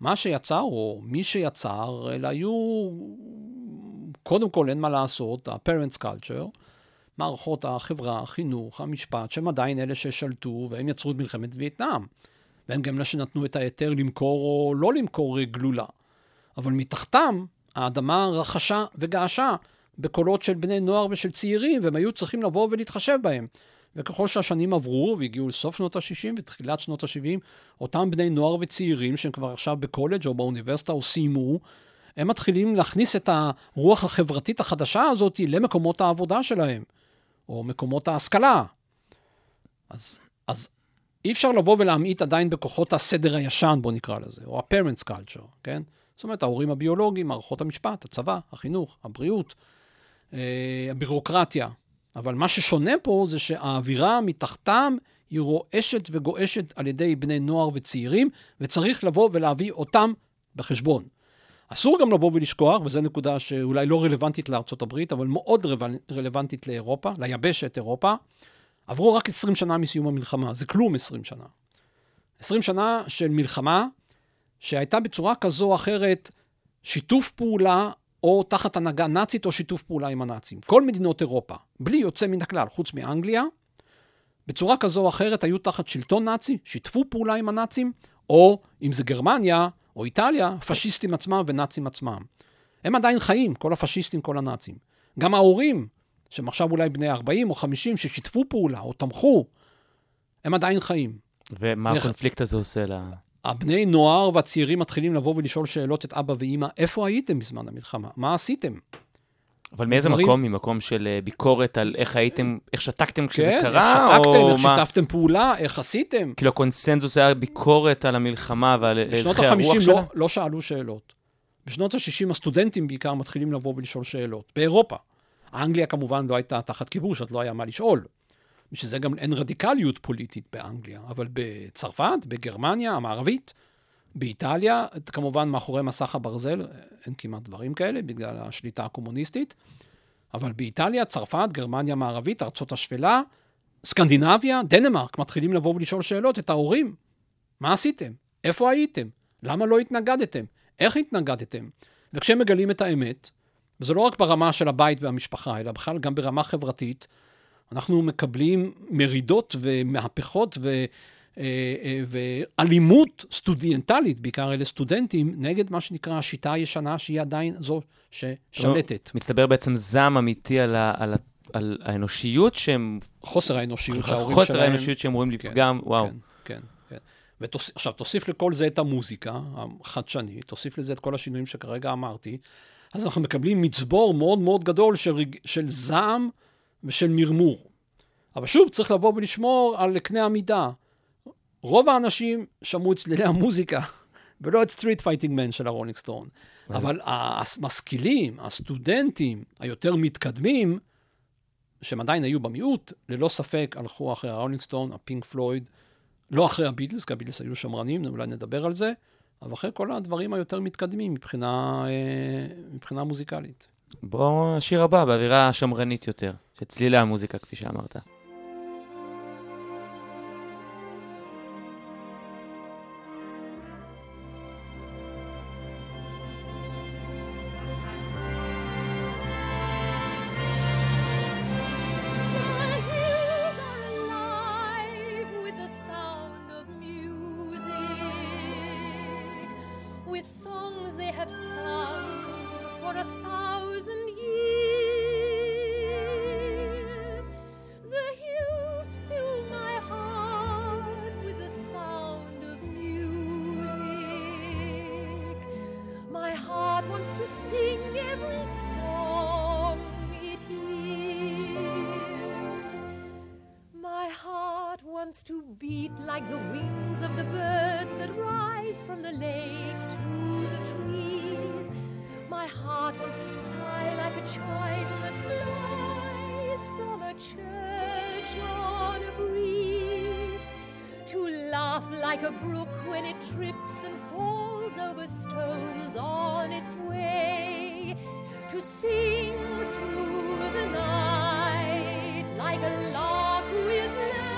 מה שיצר, או מי שיצר, אלה היו, קודם כל, אין מה לעשות, ה-parents culture, מערכות החברה, החינוך, המשפט, שהם עדיין אלה ששלטו, והם יצרו את מלחמת וייטנאם. והם גם אלה שנתנו את ההיתר למכור או לא למכור גלולה. אבל מתחתם, האדמה רחשה וגעשה בקולות של בני נוער ושל צעירים, והם היו צריכים לבוא ולהתחשב בהם. וככל שהשנים עברו והגיעו לסוף שנות ה-60 ותחילת שנות ה-70, אותם בני נוער וצעירים שהם כבר עכשיו בקולג' או באוניברסיטה או סיימו, הם מתחילים להכניס את הרוח החברתית החדשה הזאת למקומות העבודה שלהם, או מקומות ההשכלה. אז, אז אי אפשר לבוא ולהמעיט עדיין בכוחות הסדר הישן, בוא נקרא לזה, או ה-parents culture, כן? זאת אומרת, ההורים הביולוגיים, מערכות המשפט, הצבא, החינוך, הבריאות, אה, הבירוקרטיה. אבל מה ששונה פה זה שהאווירה מתחתם היא רועשת וגועשת על ידי בני נוער וצעירים, וצריך לבוא ולהביא אותם בחשבון. אסור גם לבוא ולשכוח, וזו נקודה שאולי לא רלוונטית לארצות הברית, אבל מאוד רל- רלוונטית לאירופה, ליבשת אירופה. עברו רק 20 שנה מסיום המלחמה, זה כלום 20 שנה. 20 שנה של מלחמה שהייתה בצורה כזו או אחרת שיתוף פעולה או תחת הנהגה נאצית או שיתוף פעולה עם הנאצים. כל מדינות אירופה, בלי יוצא מן הכלל, חוץ מאנגליה, בצורה כזו או אחרת היו תחת שלטון נאצי, שיתפו פעולה עם הנאצים, או אם זה גרמניה או איטליה, פשיסטים עצמם ונאצים עצמם. הם עדיין חיים, כל הפשיסטים, כל הנאצים. גם ההורים, שהם עכשיו אולי בני 40 או 50, ששיתפו פעולה או תמכו, הם עדיין חיים. ומה איך- הקונפליקט הזה עושה ל... הבני נוער והצעירים מתחילים לבוא ולשאול שאלות את אבא ואימא, איפה הייתם בזמן המלחמה? מה עשיתם? אבל מאיזה דברים- מקום? ממקום של אה, ביקורת על איך הייתם, איך שתקתם כשזה כן, קרה? איך שתקתם, או איך מה? שיתפתם פעולה, איך עשיתם. כאילו הקונסנזוס היה ביקורת על המלחמה ועל בשנות ערכי הרוח ה-50 שלה? לא, לא שאלו שאלות. בשנות ה-60 הסטודנטים בעיקר מתחילים לבוא ולשאול שאלות. באירופה. אנגליה כמובן לא הייתה תחת כיבוש, אז לא היה מה לשאול. בשביל גם אין רדיקליות פוליטית באנגליה. אבל בצרפת, בגרמניה המערבית, באיטליה, כמובן מאחורי מסך הברזל, אין כמעט דברים כאלה בגלל השליטה הקומוניסטית. אבל באיטליה, צרפת, גרמניה המערבית, ארצות השפלה, סקנדינביה, דנמרק, מתחילים לבוא ולשאול שאלות את ההורים. מה עשיתם? איפה הייתם? למה לא התנגדתם? איך התנגדתם? וכשהם מגלים את האמת, וזה לא רק ברמה של הבית והמשפחה, אלא בכלל גם ברמה חברתית, אנחנו מקבלים מרידות ומהפכות ו, אה, אה, ואלימות סטודנטלית, בעיקר אלה סטודנטים, נגד מה שנקרא השיטה הישנה, שהיא עדיין זו ששלטת. מצטבר בעצם זעם אמיתי על, ה, על, ה, על האנושיות שהם... חוסר האנושיות שההורים חוסר שלהם... האנושיות שהם אמורים לפגם, וואו. כן, כן, כן. ותוס... עכשיו, תוסיף לכל זה את המוזיקה החדשנית, תוסיף לזה את כל השינויים שכרגע אמרתי, אז אנחנו מקבלים מצבור מאוד מאוד גדול של. של זעם ושל מרמור. אבל שוב, צריך לבוא ולשמור על קנה המידה. רוב האנשים שמעו את צלילי המוזיקה, <laughs> ולא את Street Fighting Man של הרולינג סטון. אבל המשכילים, הסטודנטים היותר מתקדמים, שהם עדיין היו במיעוט, ללא ספק הלכו אחרי הרולינג סטון, הפינק פלויד, לא אחרי הביטלס, כי הביטלס היו שמרנים, אולי נדבר על זה, אבל אחרי כל הדברים היותר מתקדמים מבחינה, אה, מבחינה מוזיקלית. בואו, השיר הבא, באווירה שמרנית יותר, של צלילי המוזיקה, כפי שאמרת. To sigh like a chime that flies from a church on a breeze. To laugh like a brook when it trips and falls over stones on its way. To sing through the night like a lark who is learning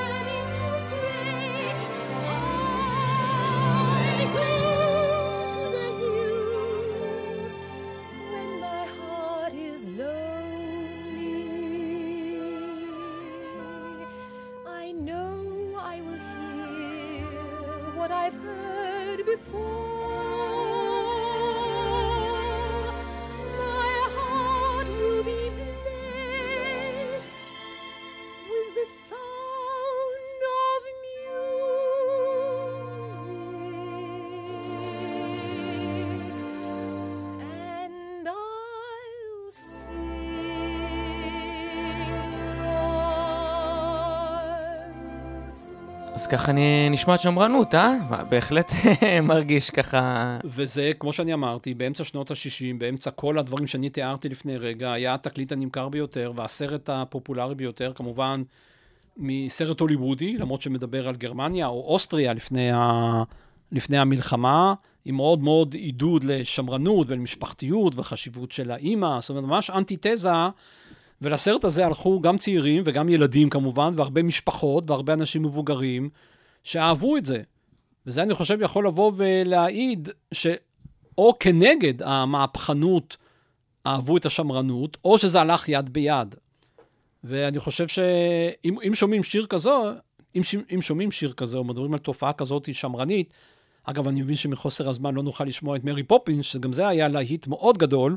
אז ככה נשמעת שמרנות, אה? בהחלט <laughs> מרגיש ככה... וזה, כמו שאני אמרתי, באמצע שנות ה-60, באמצע כל הדברים שאני תיארתי לפני רגע, היה התקליט הנמכר ביותר והסרט הפופולרי ביותר, כמובן, מסרט הוליוודי, למרות שמדבר על גרמניה או אוסטריה לפני, ה... לפני המלחמה, עם מאוד מאוד עידוד לשמרנות ולמשפחתיות וחשיבות של האימא, זאת אומרת, ממש אנטיתזה. ולסרט הזה הלכו גם צעירים וגם ילדים כמובן, והרבה משפחות והרבה אנשים מבוגרים שאהבו את זה. וזה אני חושב יכול לבוא ולהעיד שאו כנגד המהפכנות אהבו את השמרנות, או שזה הלך יד ביד. ואני חושב שאם אם שומעים שיר כזו, אם, ש- אם שומעים שיר כזה או מדברים על תופעה כזאת שמרנית, אגב, אני מבין שמחוסר הזמן לא נוכל לשמוע את מרי פופינס, שגם זה היה להיט מאוד גדול,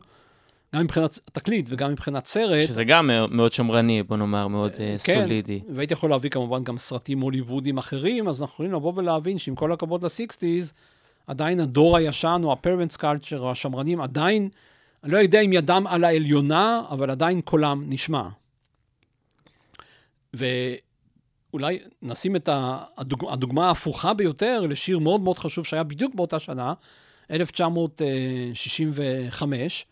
גם מבחינת תקליט וגם מבחינת סרט. שזה גם מאוד- שמרני, בוא נאמר, מאוד אה, כן, סולידי. והייתי יכול להביא כמובן גם סרטים הוליוודים אחרים, אז אנחנו יכולים לבוא ולהבין שעם כל הכבוד לסיקסטיז, עדיין הדור הישן או ה-parents culture או השמרנים עדיין אני לא יודע אם ידם על העליונה, אבל עדיין קולם נשמע. ואולי נשים את הדוג... הדוגמה ההפוכה ביותר לשיר מאוד מאוד חשוב שהיה בדיוק באותה שנה, 1965.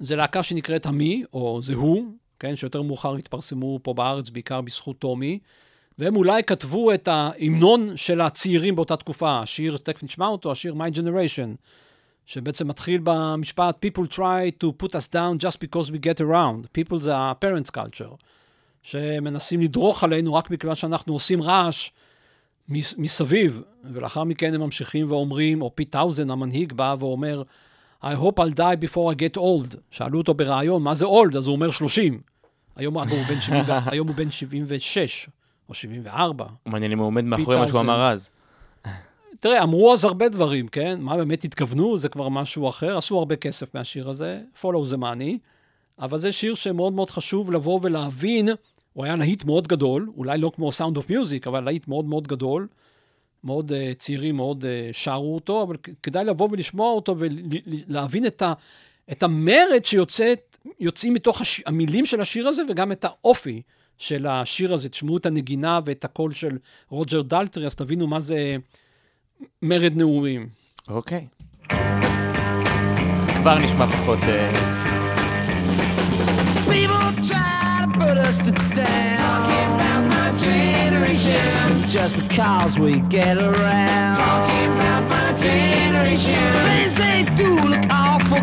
זה להקה שנקראת המי, או זה הוא, כן, שיותר מאוחר התפרסמו פה בארץ, בעיקר בזכות טומי, והם אולי כתבו את ההמנון של הצעירים באותה תקופה, השיר, תכף נשמע אותו, השיר My Generation, שבעצם מתחיל במשפט People try to put us down just because we get around. People זה ה-parents culture, שמנסים לדרוך עלינו רק מכיוון שאנחנו עושים רעש מס- מסביב, ולאחר מכן הם ממשיכים ואומרים, או פיט טאונסנד, המנהיג, בא ואומר, I hope I'll die before I get old. שאלו אותו בריאיון, מה זה old? אז הוא אומר 30. היום, אגב, הוא בן 70, ו- <laughs> היום הוא בן 76, או 74. מעניין אם הוא עומד מאחורי מה שהוא. אמר אז. תראה, אמרו אז הרבה דברים, כן? מה באמת התכוונו, זה כבר משהו אחר. עשו הרבה כסף מהשיר הזה, follow the money, אבל זה שיר שמאוד מאוד חשוב לבוא ולהבין, הוא היה להיט מאוד גדול, אולי לא כמו Sound of Music, אבל להיט מאוד מאוד גדול. מאוד uh, צעירים מאוד uh, שרו אותו, אבל כדאי לבוא ולשמוע אותו ולהבין את, ה, את המרד שיוצאים מתוך הש, המילים של השיר הזה, וגם את האופי של השיר הזה. תשמעו את הנגינה ואת הקול של רוג'ר דלטרי, אז תבינו מה זה מרד נעורים. אוקיי. כבר נשמע פחות... אה, People try to put us to down. Talking about my generation. Just because we get around. Talking about my generation. Things they do look awful.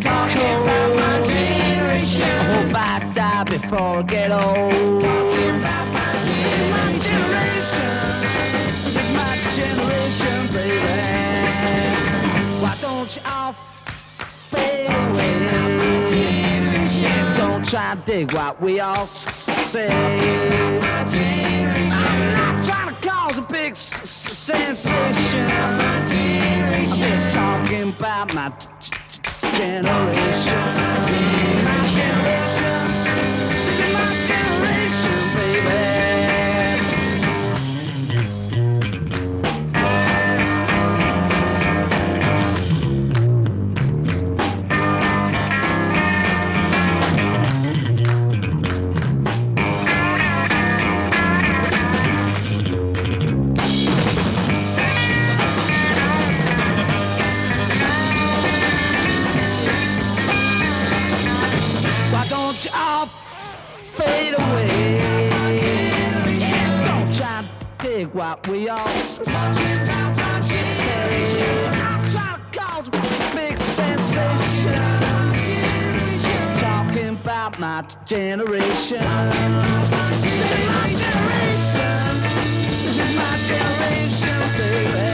Talking about my generation. I hope I die before I get old. Talking about my generation. My generation, baby. Why don't you all fade away? Don't try to dig what we all s- s- say. Trying to cause a big sensation. I'm just talking about. My generation. What we all say. Trying to cause a big sensation. Just talking about my generation. This is my generation. This is my generation, baby.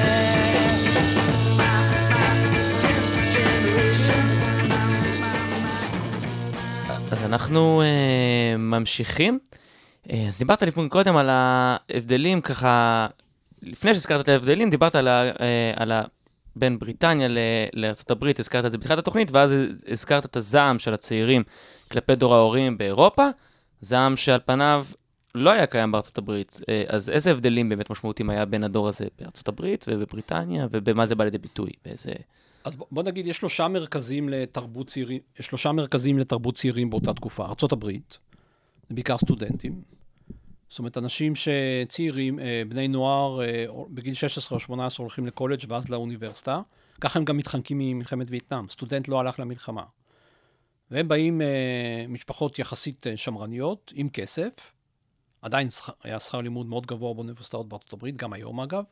My, my generation. אז אנחנו אה, ממשיכים. אה, אז דיברת לפני קודם על ההבדלים, ככה, לפני שהזכרת את ההבדלים, דיברת על ה... אה, על ה... בין בריטניה לארה"ב, הזכרת את זה בתחילת התוכנית, ואז הזכרת את הזעם של הצעירים כלפי דור ההורים באירופה, זעם שעל פניו לא היה קיים בארצות הברית. אה, אז איזה הבדלים באמת משמעותיים היה בין הדור הזה הברית ובבריטניה, ובמה זה בא לידי ביטוי? באיזה... אז בוא, בוא נגיד, יש שלושה מרכזים לתרבות צעירים, שלושה מרכזים לתרבות צעירים באותה תקופה. ארה"ב, זה בעיקר סטודנטים. זאת אומרת, אנשים שצעירים, אה, בני נוער, אה, בגיל 16 או 18 הולכים לקולג' ואז לאוניברסיטה. ככה הם גם מתחמקים ממלחמת וייטנאם. סטודנט לא הלך למלחמה. והם באים אה, משפחות יחסית שמרניות, עם כסף. עדיין היה שכר לימוד מאוד גבוה באוניברסיטאות בארצות הברית, גם היום אגב.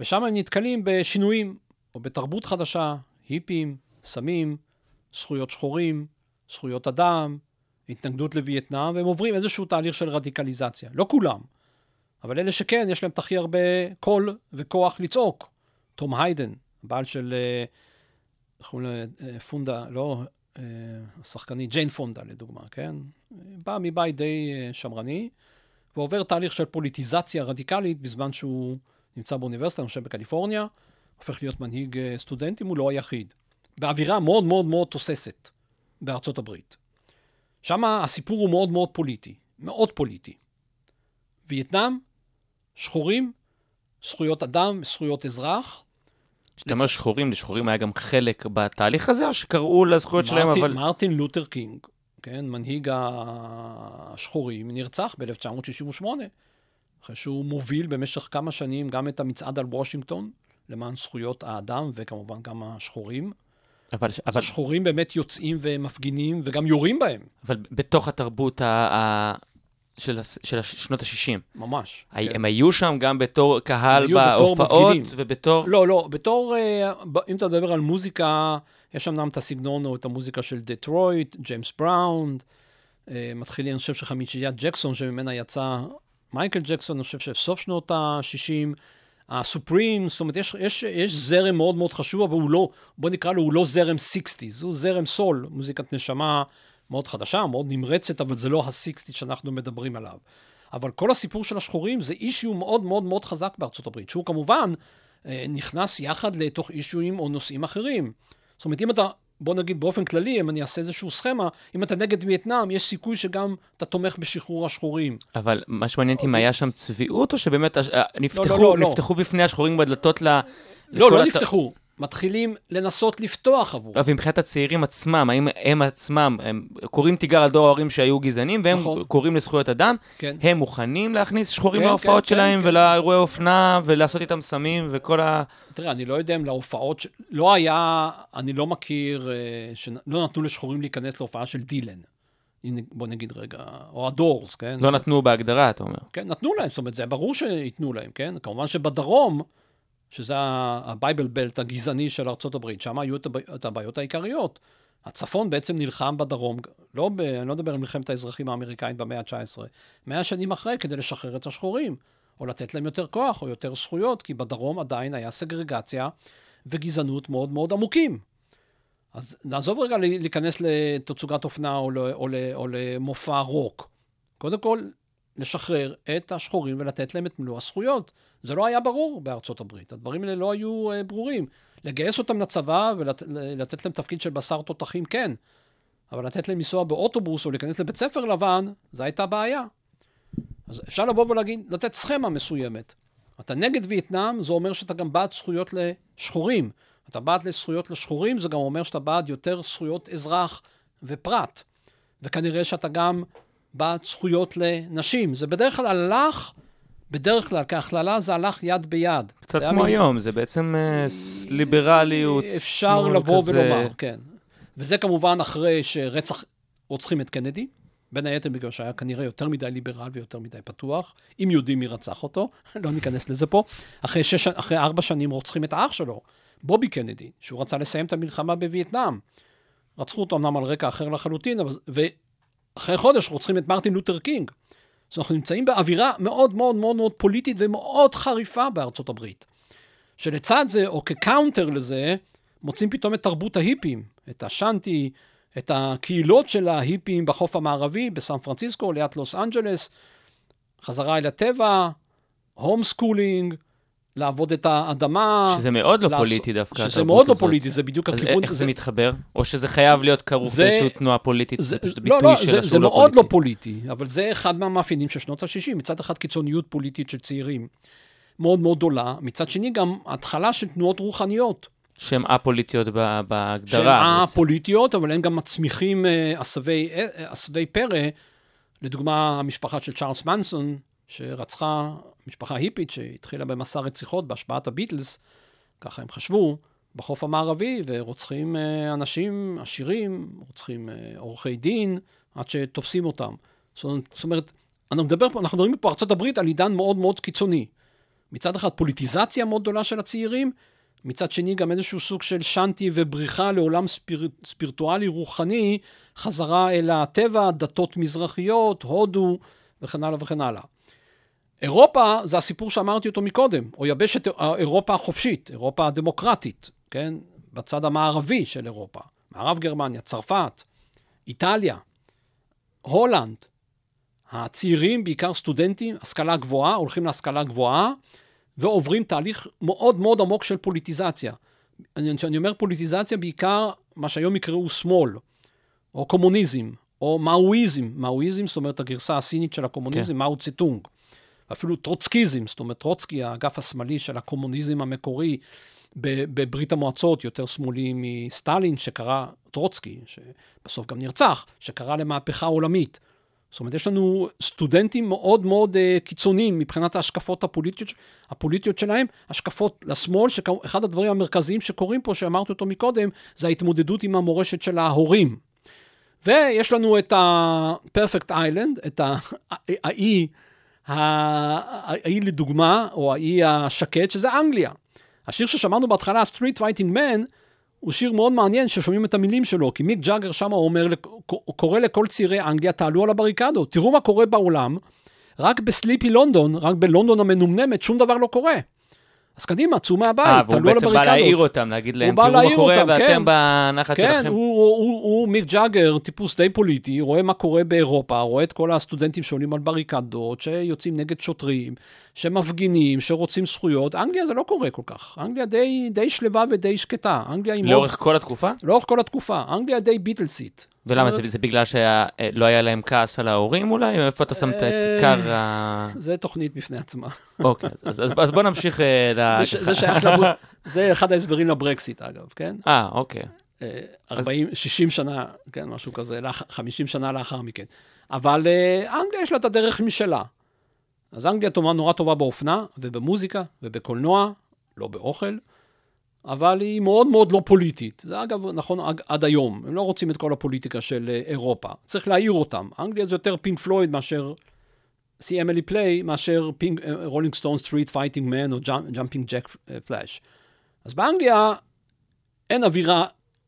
ושם הם נתקלים בשינויים, או בתרבות חדשה, היפים, סמים, זכויות שחורים, זכויות אדם, התנגדות לווייטנאם, והם עוברים איזשהו תהליך של רדיקליזציה. לא כולם, אבל אלה שכן, יש להם את הכי הרבה קול וכוח לצעוק. תום היידן, בעל של, אה, אה, פונדה, לא, אה, השחקנית ג'יין פונדה לדוגמה, כן? בא מבית די שמרני, ועובר תהליך של פוליטיזציה רדיקלית בזמן שהוא נמצא באוניברסיטה, אני חושב בקליפורניה, הופך להיות מנהיג סטודנטים, הוא לא היחיד. באווירה מאוד מאוד מאוד תוססת בארצות הברית. שם הסיפור הוא מאוד מאוד פוליטי, מאוד פוליטי. וייטנאם, שחורים, זכויות אדם, זכויות אזרח, כשאתה אומר שחורים, לשחורים היה גם חלק בתהליך הזה, או שקראו לזכויות שלהם, מרטין, אבל... מרטין לותר קינג, כן, מנהיג השחורים, נרצח ב-1968, אחרי שהוא מוביל במשך כמה שנים גם את המצעד על וושינגטון, למען זכויות האדם, וכמובן גם השחורים. אבל, אבל, השחורים באמת יוצאים ומפגינים, וגם יורים בהם, אבל בתוך התרבות ה, ה, של, הס- של הש- שנות ה-60. ממש. כן. כן. הם היו שם גם בתור קהל בהופעות. ובתור... לא, לא, בתור, אה, אם אתה מדבר על מוזיקה, יש אמנם את הסגנון או את המוזיקה של דטרויט, ג'יימס בראון, מתחילים, אני חושב שחמישיית ג'קסון, שממנה יצא מייקל ג'קסון, אני חושב שסוף שנות ה-60, הסופרים, זאת אומרת, יש, יש, יש זרם מאוד מאוד חשוב, אבל הוא לא, בוא נקרא לו, הוא לא זרם 60's, הוא זרם סול, מוזיקת נשמה מאוד חדשה, מאוד נמרצת, אבל זה לא ה-60's שאנחנו מדברים עליו. אבל כל הסיפור של השחורים זה אישיו מאוד מאוד מאוד חזק בארצות הברית, שהוא כמובן אה, נכנס יחד לתוך אישויים או נושאים אחרים. זאת אומרת, אם אתה, בוא נגיד באופן כללי, אם אני אעשה איזשהו סכמה, אם אתה נגד וייטנאם, יש סיכוי שגם אתה תומך בשחרור השחורים. אבל מה שמעניין אותי אם היה שם צביעות, או שבאמת הש- אה, נפתחו, לא, לא. נפתחו בפני השחורים בדלתות ל... לא, לא נפתחו. מתחילים לנסות לפתוח עבור. לא, ומבחינת הצעירים עצמם, האם הם עצמם, הם קוראים תיגר על דור ההורים שהיו גזענים, והם נכון. קוראים לזכויות אדם, כן. הם מוכנים להכניס שחורים כן, להופעות כן, שלהם, כן, ולאירועי אופנה, ולעשות איתם סמים, וכל ה... תראה, אני לא יודע אם להופעות, ש... לא היה, אני לא מכיר, אה, שלא נתנו לשחורים להיכנס להופעה של דילן. בוא נגיד רגע, או הדורס, כן? לא נתנו בהגדרה, אתה אומר. כן, נתנו להם, זאת אומרת, זה ברור שייתנו להם, כן? כמובן שבדרום, שזה ה Bible Belt הגזעני של ארה"ב, שם היו את הבע- את הבעיות העיקריות. הצפון בעצם נלחם בדרום, לא ב, אני לא מדבר על מלחמת האזרחים האמריקאים במאה ה-19, מאה שנים אחרי, כדי לשחרר את השחורים, או לתת להם יותר כוח או יותר זכויות, כי בדרום עדיין היה סגרגציה וגזענות מאוד מאוד עמוקים. אז נעזוב רגע להיכנס לתצוגת אופנה או, ל, או, ל, או למופע רוק. קודם כל, לשחרר את השחורים ולתת להם את מלוא הזכויות. זה לא היה ברור בארצות הברית, הדברים האלה לא היו uh, ברורים. לגייס אותם לצבא ולתת להם תפקיד של בשר תותחים, כן. אבל לתת להם לנסוע באוטובוס או להיכנס לבית ספר לבן, זו הייתה בעיה. אז אפשר לבוא ולהגיד, לתת סכמה מסוימת. אתה נגד וייטנאם, זה אומר שאתה גם בעד זכויות לשחורים. אתה בעד לזכויות לשחורים, זה גם אומר שאתה בעד יותר זכויות אזרח ופרט. וכנראה שאתה גם בעד זכויות לנשים. זה בדרך כלל הלך, בדרך כלל כהכללה זה הלך יד ביד. קצת כמו מין- היום, זה בעצם אה, ליברליות, אפשר שמאל לבוא כזה. ולומר, כן. וזה כמובן אחרי שרצח, רוצחים את קנדי, בין היתר בגלל שהיה כנראה יותר מדי ליברל ויותר מדי פתוח, אם יודעים מי רצח אותו, <laughs> לא ניכנס לזה פה. אחרי, שש, אחרי ארבע שנים רוצחים את האח שלו, בובי קנדי, שהוא רצה לסיים את המלחמה בווייטנאם. רצחו אותו אמנם על רקע אחר לחלוטין, אבל, ואחרי חודש רוצחים את מרטין לותר קינג. אז אנחנו נמצאים באווירה מאוד מאוד מאוד מאוד פוליטית ומאוד חריפה בארצות הברית. שלצד זה, או כ counter לזה, מוצאים פתאום את תרבות ההיפים, את השאנטי, את הקהילות של ההיפים בחוף המערבי, בסן פרנסיסקו, ליד לוס אנג'לס, חזרה אל הטבע, homeschooling, לעבוד את האדמה. שזה מאוד לא לעשות- פוליטי דווקא, שזה מאוד לא הזאת. פוליטי, זה בדיוק אז הכיוון. איך זה מתחבר? או שזה חייב להיות כרוך זה- באיזושהי תנועה פוליטית, זה, זה פשוט לא, ביטוי לא, שלה זה, שהוא זה לא מאוד לא פוליטי. אבל זה אחד מהמאפיינים של שנות ה-60. מצד אחד קיצוניות פוליטית של צעירים מאוד מאוד גדולה, מצד שני גם התחלה של תנועות רוחניות. שהן א-פוליטיות שהן בהגדרה. בעצם. א-פוליטיות, אבל הן גם מצמיחים אה, עשבי אה, עשבי פרא. לדוגמה, המשפחה של צ'ארלס מנסון, שרצחה, משפחה היפית שהתחילה במסע רציחות בהשפעת הביטלס, ככה הם חשבו, בחוף המערבי, ורוצחים אה, אנשים עשירים, רוצחים אה, עורכי דין, עד שתופסים אותם. זאת אומרת- אנחנו, מדבר פה, אנחנו מדברים פה בארצות הברית על עידן מאוד מאוד קיצוני. מצד אחד פוליטיזציה מאוד גדולה של הצעירים, מצד שני גם איזשהו סוג של שאנטי ובריחה לעולם ספיר, ספירטואלי רוחני, חזרה אל הטבע, דתות מזרחיות, הודו וכן הלאה וכן הלאה. אירופה זה הסיפור שאמרתי אותו מקודם, או יבשת אירופה החופשית, אירופה הדמוקרטית, כן? בצד המערבי של אירופה. מערב גרמניה, צרפת, איטליה, הולנד. הצעירים, בעיקר סטודנטים, השכלה גבוהה, הולכים להשכלה גבוהה, ועוברים תהליך מאוד מאוד עמוק של פוליטיזציה. אני, אני אומר פוליטיזציה בעיקר מה שהיום יקראו שמאל, או קומוניזם, או מאואיזם. מאואיזם, זאת אומרת הגרסה הסינית של הקומוניזם, כן. מאו צטונג. אפילו טרוצקיזם, זאת אומרת טרוצקי, האגף השמאלי של הקומוניזם המקורי בברית המועצות יותר שמאלי מסטלין, שקרא, טרוצקי, שבסוף גם נרצח, שקרא למהפכה עולמית. זאת אומרת, יש לנו סטודנטים מאוד מאוד uh, קיצוניים מבחינת ההשקפות הפוליטיות, הפוליטיות שלהם, השקפות לשמאל, שאחד הדברים המרכזיים שקורים פה, שאמרתי אותו מקודם, זה ההתמודדות עם המורשת של ההורים. ויש לנו את ה-Perfect Island, את האי, האי לדוגמה, או האי השקט, שזה אנגליה. השיר ששמענו בהתחלה, Street Fighting Man, הוא שיר מאוד מעניין ששומעים את המילים שלו, כי מיק ג'אגר שם אומר, קורא לכל צעירי אנגליה, תעלו על הבריקדות, תראו מה קורה בעולם, רק בסליפי לונדון, רק בלונדון המנומנמת, שום דבר לא קורה. אז קדימה, צאו מהבית, אה, והוא תעלו על בעצם בא הבריקדות. להעיר אותם, להגיד להם, תראו מה קורה, אותם, ואתם כן. בנחת כן, שלכם. הוא, הוא, הוא, הוא מיק ג'אגר, טיפוס די פוליטי, רואה מה קורה באירופה, רואה את כל הסטודנטים שעולים על בריקדות, שיוצאים נגד שוטרים, שמפגינים, שרוצים זכויות. אנגליה זה לא קורה כל כך. אנגליה די, די שלווה ודי שקטה. אנגליה היא מאוד... לאורך כל התקופה? לאורך כל התקופה. אנגליה די ביטלסית. ולמה? זה זה בגלל שלא היה להם כעס על ההורים אולי? או איפה אתה שם את אה, עיקר ה... זה תוכנית בפני עצמה. אוקיי, אז- אז אז בוא נמשיך אה, ל... זה, זה שייך לב... זה אחד ההסברים לברקסיט, אגב, כן? אה, אוקיי. אה, 40, 60 שנה, כן, משהו כזה, לאח- 50 שנה לאחר מכן. אבל אה, אנגליה יש לה את הדרך משלה. אז אנגליה תאמר נורא טובה באופנה, ובמוזיקה, ובקולנוע, לא באוכל, אבל היא מאוד מאוד לא פוליטית. זה אגב נכון עד, היום, הם לא רוצים את כל הפוליטיקה של אה, אירופה. צריך להעיר אותם. אנגליה זה יותר פינק פלויד מאשר See Emily Play, מאשר פינק, רולינג סטון Street Fighting Man או Jumpin' Jack Flash. אז באנגליה אין אווירה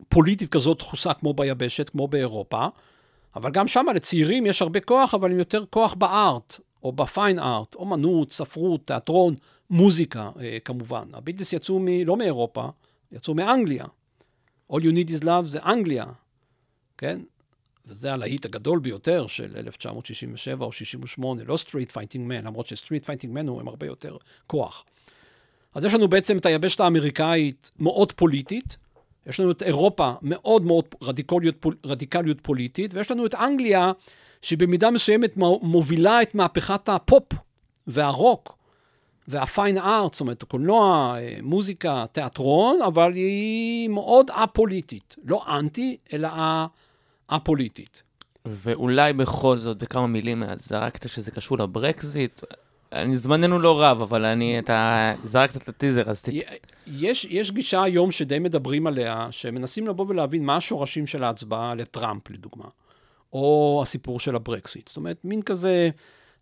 פוליטית כזאת דחוסה כמו ביבשת, כמו באירופה, אבל גם שם לצעירים יש הרבה כוח, אבל עם יותר כוח ב art, או ב fine art, אומנות, ספרות, תיאטרון, מוזיקה אה, כמובן. הביטלס יצאו מ, לא מאירופה, יצאו מאנגליה. All you need is love זה אנגליה, כן? וזה הלהיט הגדול ביותר של 1967 או 68, לא Street Fighting Man, למרות ש Street Fighting Man הוא עם הרבה יותר כוח. אז יש לנו בעצם את היבשת האמריקאית מאוד פוליטית, יש לנו את אירופה מאוד מאוד רדיקליות, רדיקליות פוליטית, ויש לנו את אנגליה, שבמידה מסוימת מו- מובילה את מהפכת הפופ והרוק והפיין ארט, זאת אומרת, הקולנוע, אה, מוזיקה, תיאטרון, אבל היא מאוד א-פוליטית. לא אנטי, אלא א-פוליטית. ואולי בכל זאת, בכמה מילים, את זרקת שזה קשור לברקזיט. אני, זמננו לא רב, אבל אני, אתה זרקת את הטיזר, אז ת... יש, יש גישה היום שדי מדברים עליה, שמנסים לבוא ולהבין מה השורשים של ההצבעה לטראמפ, לדוגמה, או הסיפור של הברקסיט. זאת אומרת, מין כזה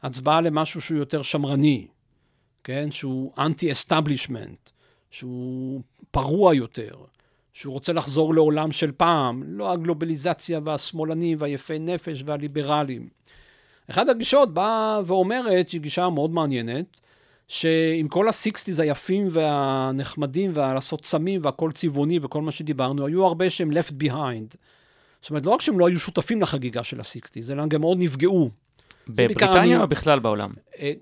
הצבעה למשהו שהוא יותר שמרני, כן? שהוא anti-establishment, שהוא פרוע יותר, שהוא רוצה לחזור לעולם של פעם, לא הגלובליזציה והשמאלנים והיפי נפש והליברלים. אחת הגישות באה ואומרת, שהיא גישה מאוד מעניינת, שעם כל ה sixties היפים והנחמדים והלעשות סמים והכל צבעוני וכל מה שדיברנו, היו הרבה שהם left behind. זאת אומרת, לא רק שהם לא היו שותפים לחגיגה של ה sixties, אלא הם גם מאוד נפגעו. בבריטניה או בכלל בעולם? אה,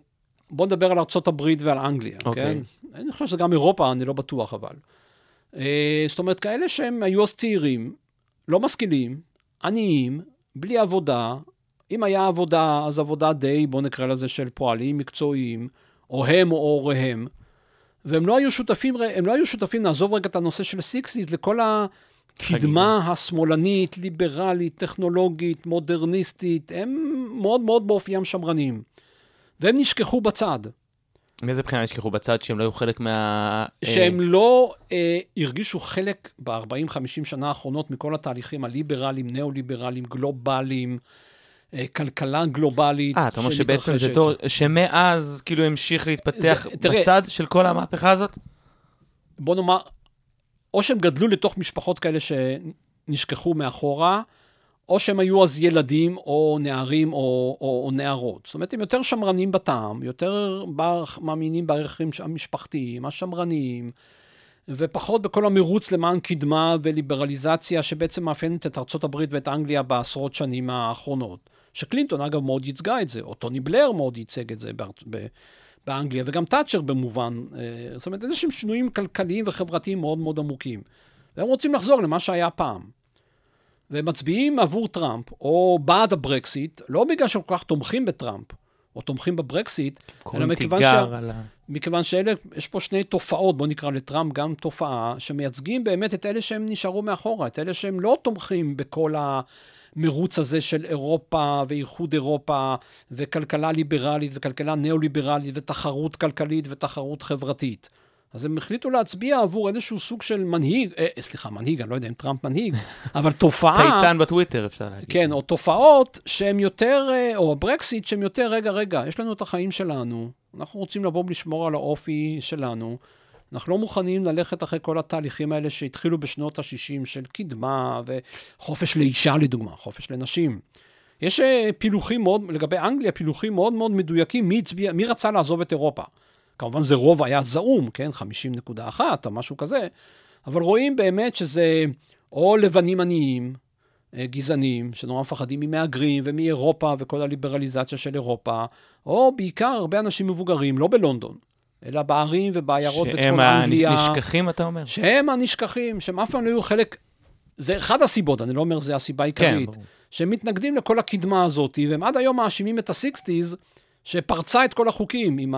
בוא נדבר על ארה"ב ועל אנגליה, אוקיי. כן? אני חושב שזה גם אירופה, אני לא בטוח אבל. אה, זאת אומרת, כאלה שהם היו אז צעירים, לא משכילים, עניים, בלי עבודה, אם היה עבודה, אז עבודה די, בוא נקרא לזה של פועלים מקצועיים, או הם או הוריהם, והם לא היו שותפים, הם לא היו שותפים, נעזוב רגע את הנושא של סיקסיס, לכל הקדמה השמאלנית, ליברלית, טכנולוגית, מודרניסטית, הם מאוד מאוד באופיים שמרנים. והם נשכחו בצד, מאיזה בחינה נשכחו בצד שהם לא היו חלק מה... אה, שהם לא אה, הרגישו חלק ב-40-50 שנה האחרונות מכל התהליכים הליברליים, ניאו-ליברליים, גלובליים, אה, כלכלה גלובלית אה, אתה אומר שבעצם זה. דור שמאז כאילו המשיך להתפתח זה- תראה- בצד של כל המהפכה הזאת? בוא נאמר, או שהם גדלו לתוך משפחות כאלה שנשכחו מאחורה, או שהם היו אז ילדים, או נערים, או, או, או נערות. זאת אומרת, הם יותר שמרנים בטעם, יותר בערך, מאמינים בערכים המשפחתיים, השמרניים, ופחות בכל המרוץ למען קדמה וליברליזציה שבעצם מאפיינת את הברית ואת אנגליה בעשרות שנים האחרונות. שקלינטון, אגב, מאוד ייצגה את זה, או טוני בלר מאוד ייצג את זה בארצ... באנגליה, וגם תאצ'ר במובן, אה, זאת אומרת, איזה שהם שינויים כלכליים וחברתיים מאוד מאוד עמוקים. והם רוצים לחזור למה שהיה פעם. והם מצביעים עבור טראמפ, או בעד הברקסיט, לא בגלל שהם כל כך תומכים בטראמפ, או תומכים בברקסיט, אלא קוראים מכיוון תיגר על ה... מכיוון שאלה, יש פה שני תופעות, בואו נקרא לטראמפ גם תופעה, שמייצגים באמת את אלה שהם נשארו מאחורה, את אלה שהם לא תומכים בכל המרוץ הזה של אירופה ואיחוד אירופה וכלכלה ליברלית וכלכלה ניאו-ליברלית ותחרות כלכלית ותחרות חברתית. אז הם החליטו להצביע עבור איזשהו סוג של מנהיג, אה, סליחה, מנהיג, אני לא יודע אם טראמפ מנהיג, <laughs> אבל תופעה... צייצן בטוויטר, אפשר להגיד. כן, או תופעות שהן יותר, אה, או ברקסיט שהן יותר, רגע, רגע, יש לנו את החיים שלנו, אנחנו רוצים לבוא ולשמור על האופי שלנו, אנחנו לא מוכנים ללכת אחרי כל התהליכים האלה שהתחילו בשנות ה-60 של קדמה וחופש לאישה לדוגמה, חופש לנשים. יש אה, פילוחים מאוד, לגבי אנגליה, פילוחים מאוד מאוד מדויקים, מי, הצביע, מי רצה לעזוב את אירופה. כמובן זה רוב היה זעום, כן, 50.1 או משהו כזה, אבל רואים באמת שזה או לבנים עניים, אה, גזענים, שנורא מפחדים ממהגרים ומאירופה וכל הליברליזציה של אירופה, או בעיקר הרבה אנשים מבוגרים, לא בלונדון, אלא בערים ובעיירות בצפון אנגליה. שהם הנשכחים, אתה אומר? שהם הנשכחים, שהם אף פעם לא היו חלק, זה אחד הסיבות, אני לא אומר זה הסיבה העיקרית, ברור. שהם מתנגדים לכל הקדמה הזאת, והם עד היום מאשימים את ה-60's, שפרצה את כל החוקים עם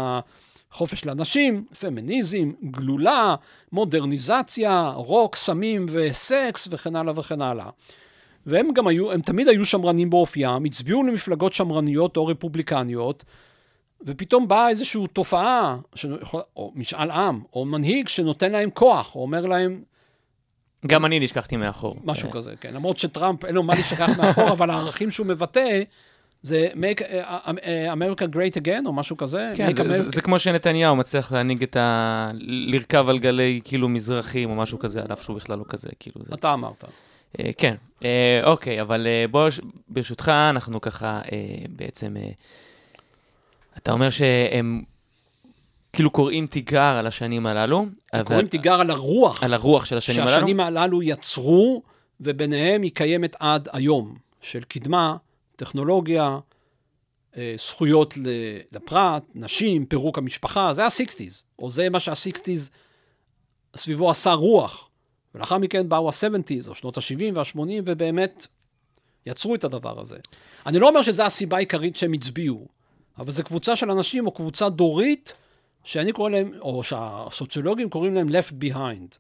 החופש לאנשים, פמיניזם, גלולה, מודרניזציה, רוק, סמים וסקס וכן הלאה וכן הלאה. והם גם היו, הם תמיד היו שמרנים באופיים, הצביעו למפלגות שמרניות או רפובליקניות, ופתאום באה איזושהי תופעה, שיכול- או משאל עם, או מנהיג שנותן להם כוח, או אומר להם גם אני נשכחתי מאחור. משהו אה, כזה, כן. למרות שטראמפ אין לו מה להשכח מאחור, אבל הערכים שהוא מבטא, זה make uh, uh, America great again, או משהו כזה. כן, זה, זה, America- זה כמו שנתניהו מצליח להנהיג את ה... לרכב על גלי כאילו מזרחים או משהו כזה, על אף שהוא בכלל לא כזה, כאילו זה... אתה אמרת. אה, כן, אה, אוקיי, אבל אה, בוא, ברשותך, אנחנו ככה אה, בעצם... אתה אומר שהם כאילו קוראים תיגר על השנים הללו. אבל- קוראים תיגר על הרוח על הרוח של השנים הללו. שהשנים הללו יצרו, וביניהם היא קיימת עד היום, של קדמה, טכנולוגיה, אה, זכויות לפרט, נשים, פירוק המשפחה, זה ה-60's, או זה מה שה-60's סביבו עשה רוח. ולאחר מכן באו ה-70's, או שנות ה-70 וה-80, ובאמת יצרו את הדבר הזה. אני לא אומר שזו הסיבה העיקרית שהם הצביעו, אבל זו קבוצה של אנשים, או קבוצה דורית, שאני קורא להם, או שהסוציולוגים קוראים להם left behind.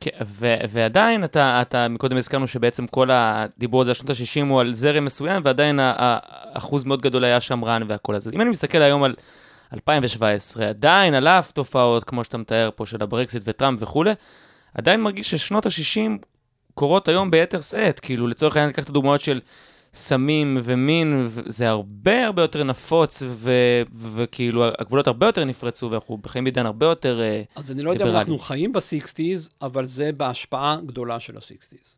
כן, ו- ועדיין, אתה, אתה, מקודם הזכרנו שבעצם כל הדיבור הזה על שנות ה-60 הוא על זרם מסוים, ועדיין ה- ה- אחוז מאוד גדול היה שמרן והכל הזה. אם אני מסתכל היום על 2017, עדיין על אף תופעות, כמו שאתה מתאר פה, של הברקזיט וטראמפ וכולי, עדיין מרגיש ששנות ה-60 קורות היום ביתר שאת. כאילו, לצורך העניין, לקחת הדוגמאות של סמים ומין, זה הרבה הרבה יותר נפוץ, ו- וכאילו, הגבולות הרבה יותר נפרצו, ואנחנו חיים בעידן הרבה יותר... אה, אז אני לא יודע אם. אנחנו חיים ב-60's, אבל זה בהשפעה גדולה של ה-60's.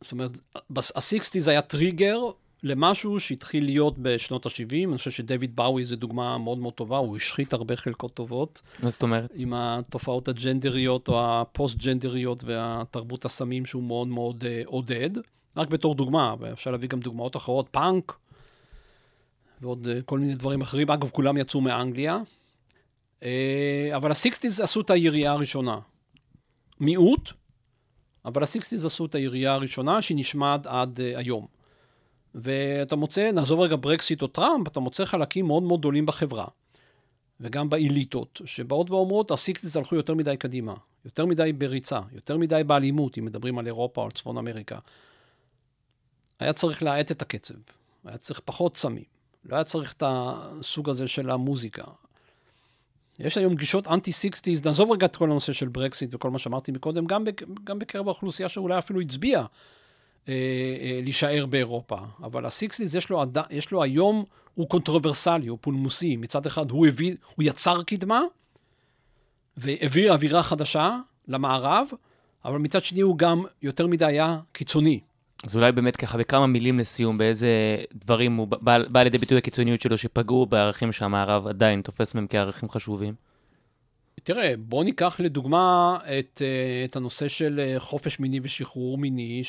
זאת אומרת, ה-60's היה טריגר למשהו שהתחיל להיות בשנות ה-70. אני חושב שדויד באוי זה דוגמה מאוד מאוד טובה, הוא השחית הרבה חלקות טובות מה זאת אומרת? עם התופעות הג'נדריות או הפוסט-ג'נדריות והתרבות הסמים שהוא מאוד מאוד uh, עודד. רק בתור דוגמה, ואפשר להביא גם דוגמאות אחרות, פאנק ועוד uh, כל מיני דברים אחרים. אגב, כולם יצאו מאנגליה. Uh, אבל ה-60's עשו את הירייה הראשונה. מיעוט, אבל ה-60's עשו את הירייה הראשונה שהיא נשמעת עד uh, היום. ואתה מוצא, נעזוב רגע ברקסיט או טראמפ, אתה מוצא חלקים מאוד מאוד גדולים בחברה, וגם באליטות, שבאות ואומרות, ה-60's הלכו יותר מדי קדימה, יותר מדי בריצה, יותר מדי באלימות, אם מדברים על אירופה או על צפון אמריקה. היה צריך להאט את הקצב, היה צריך פחות סמים, לא היה צריך את הסוג הזה של המוזיקה. יש היום גישות אנטי-60's, נעזוב רגע את כל הנושא של ברקסיט וכל מה שאמרתי מקודם, גם, בק, גם בקרב האוכלוסייה שאולי אפילו הצביעה אה, אה, להישאר באירופה. אבל ה-60's יש עד, יש לו היום, הוא קונטרוברסלי, הוא פולמוסי. מצד אחד הוא, הביא, הוא יצר קדמה והעביר אווירה חדשה למערב, אבל מצד שני הוא גם יותר מדי היה קיצוני. אז אולי באמת ככה בכמה מילים לסיום, באיזה דברים הוא בא, בא לידי ביטוי הקיצוניות שלו שפגעו בערכים שהמערב עדיין תופס מהם כערכים חשובים? תראה, בוא ניקח לדוגמה את, אה, את הנושא של אה, חופש מיני ושחרור מיני,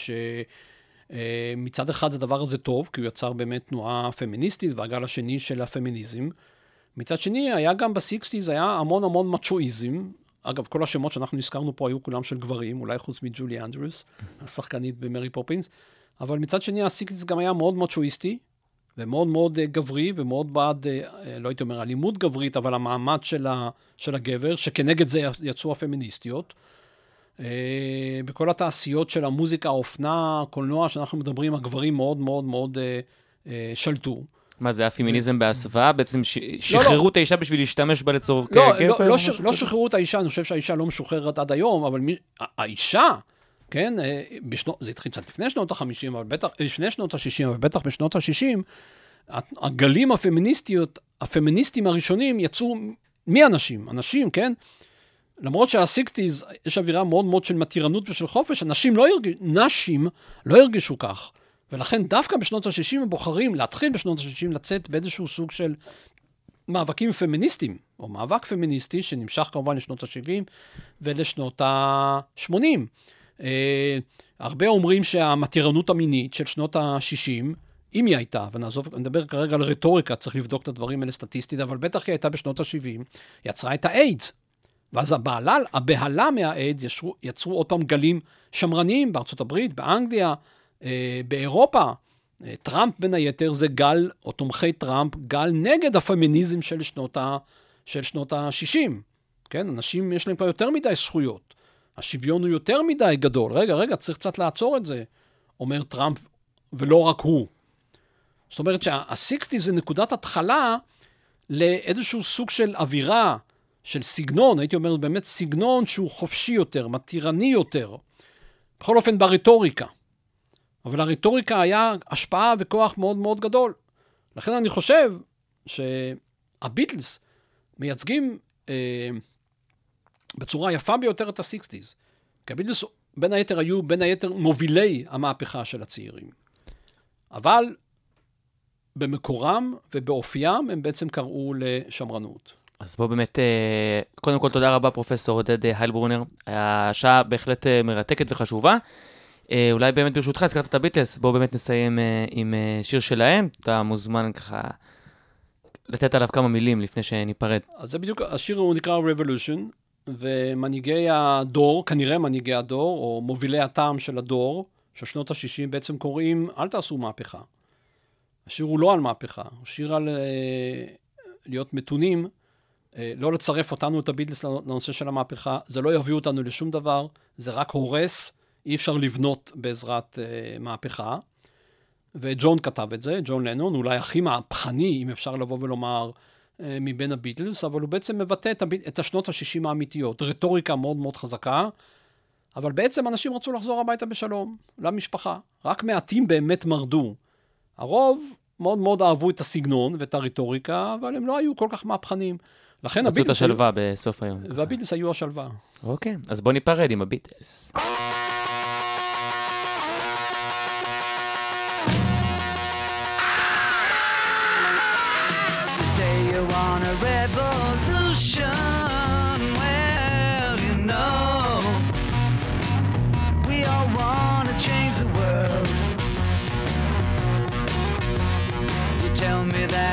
שמצד אחד הדבר הזה טוב, כי הוא יצר באמת תנועה פמיניסטית והגל השני של הפמיניזם. מצד שני, היה גם ב-60's, היה המון המון מצ'ואיזם. אגב, כל השמות שאנחנו הזכרנו פה היו כולם של גברים, אולי חוץ מג'ולי אנדרוס, השחקנית במרי פופינס. אבל מצד שני, ה-60's גם היה מאוד מצ'ואיסטי, ומאוד מאוד אה, גברי, ומאוד בעד, אה, אה, לא הייתי אומר אלימות גברית, אבל המעמד של, ה, של הגבר, שכנגד זה יצאו הפמיניסטיות. בכל התעשיות של המוזיקה, האופנה, הקולנוע, שאנחנו מדברים, הגברים מאוד מאוד מאוד שלטו. מה זה, הפמיניזם בהסוואה? בעצם ש- שחררו את האישה בשביל להשתמש בה לצורך לא? לא, לא, או ש, משהו לא? שחררו את האישה, אני חושב שהאישה לא משוחררת עד היום, אבל האישה, כן, אה, זה התחיל קצת לפני שנות ה-50, אבל בטח, אה, לפני שנות ה-60, אבל בטח בשנות ה-60, הגלים הפמיניסטיות, הפמיניסטים הראשונים יצאו מאנשים, אנשים, כן? למרות שהסיקסטיז, יש אווירה מאוד מאוד של מתירנות ושל חופש, אנשים לא הרגישו, נשים לא הרגישו כך. ולכן דווקא בשנות ה-60 הם בוחרים להתחיל בשנות ה-60 לצאת באיזשהו סוג של מאבקים פמיניסטיים, או מאבק פמיניסטי שנמשך כמובן לשנות ה-70 ולשנות ה-80. אה, הרבה אומרים שהמתירנות המינית של שנות ה-60, אם היא הייתה, ונעזוב, נדבר כרגע על רטוריקה, צריך לבדוק את הדברים האלה סטטיסטית, אבל בטח היא הייתה בשנות ה-70, יצרה את האיידס. ואז הבהלה, הבהלה מהאיידס יצרו, יצרו עוד פעם גלים שמרניים בארצות הברית, באנגליה, באירופה. אה, טראמפ בין היתר זה גל, או תומכי טראמפ, גל נגד הפמיניזם של שנות ה-60. כן, אנשים יש להם כבר יותר מדי זכויות. השוויון הוא יותר מדי גדול. רגע, רגע, צריך קצת לעצור את זה, אומר טראמפ, ולא רק הוא. זאת אומרת שה-60 זה נקודת התחלה לאיזשהו סוג של אווירה, של סגנון, הייתי אומר באמת סגנון שהוא חופשי יותר, מתירני יותר. בכל אופן ברטוריקה. אבל לרטוריקה היה השפעה וכוח מאוד מאוד גדול. לכן אני חושב שהביטלס מייצגים אה, בצורה יפה ביותר את ה-60's. כי הביטלס בין היתר היו בין היתר מובילי המהפכה של הצעירים. אבל במקורם ובאופיים הם בעצם קראו לשמרנות. אז בוא באמת, אה, קודם כל תודה רבה פרופסור עודד אה, היילברונר, השעה בהחלט אה, מרתקת וחשובה. אה, אולי באמת ברשותך, הזכרת את הביטלס, בואו באמת נסיים אה, עם אה, שיר שלהם, אתה מוזמן ככה לתת עליו כמה מילים לפני שניפרד. אז זה בדיוק, השיר הוא נקרא Revolution, ומנהיגי הדור, כנראה מנהיגי הדור, או מובילי הטעם של הדור, של שנות ה-60, בעצם קוראים, אל תעשו מהפכה. השיר הוא לא על מהפכה, הוא שיר על אה, להיות מתונים, אה, לא לצרף אותנו, את הביטלס, לנושא של המהפכה, זה לא יביא אותנו לשום דבר, זה רק הורס, אי אפשר לבנות בעזרת אה, מהפכה. וג'ון כתב את זה, ג'ון לנון, אולי הכי מהפכני, אם אפשר לבוא ולומר, אה, מבין הביטלס, אבל הוא בעצם מבטא את, הביט... את השנות ה-60 האמיתיות. רטוריקה מאוד מאוד חזקה, אבל בעצם אנשים רצו לחזור הביתה בשלום, למשפחה. רק מעטים באמת מרדו. הרוב מאוד מאוד אהבו את הסגנון ואת הרטוריקה, אבל הם לא היו כל כך מהפכנים. לכן רצו את הביטלס היו... השלווה בסוף היום. והביטלס היו השלווה. אוקיי, אז בוא ניפרד עם הביטלס.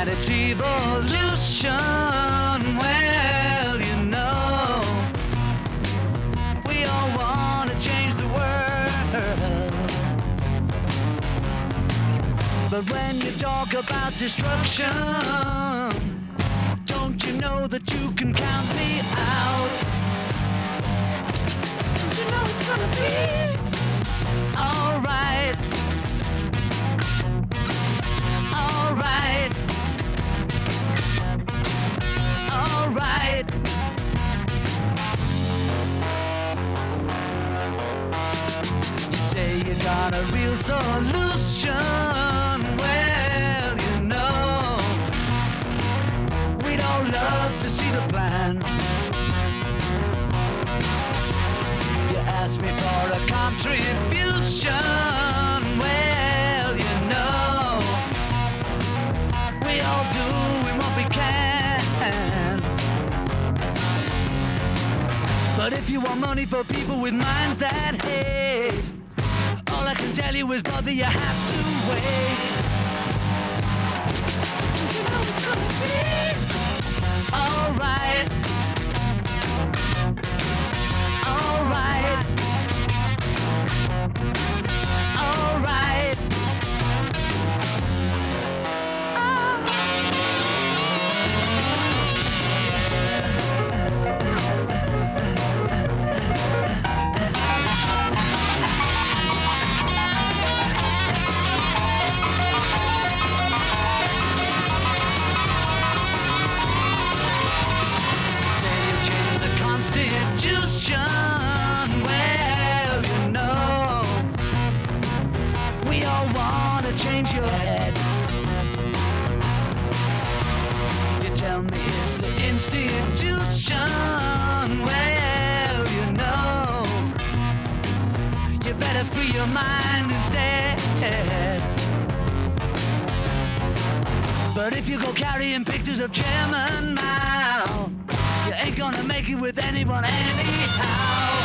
That it's evolution. Well, you know, we all want to change the world. But when you talk about destruction, don't you know that you can count me out? Don't you know it's gonna be alright? Alright. Alright. You say you got a real solution. Well, you know, we don't love to see the plan. You ask me for a contribution. Well, you know, we all doing But if you want money for people with minds that hate, all I can tell you is, brother, you have to wait. You know. Alright. Institution. Well, you know, you better free your mind instead. But if you go carrying pictures of Chairman Mao, you ain't gonna make it with anyone anyhow.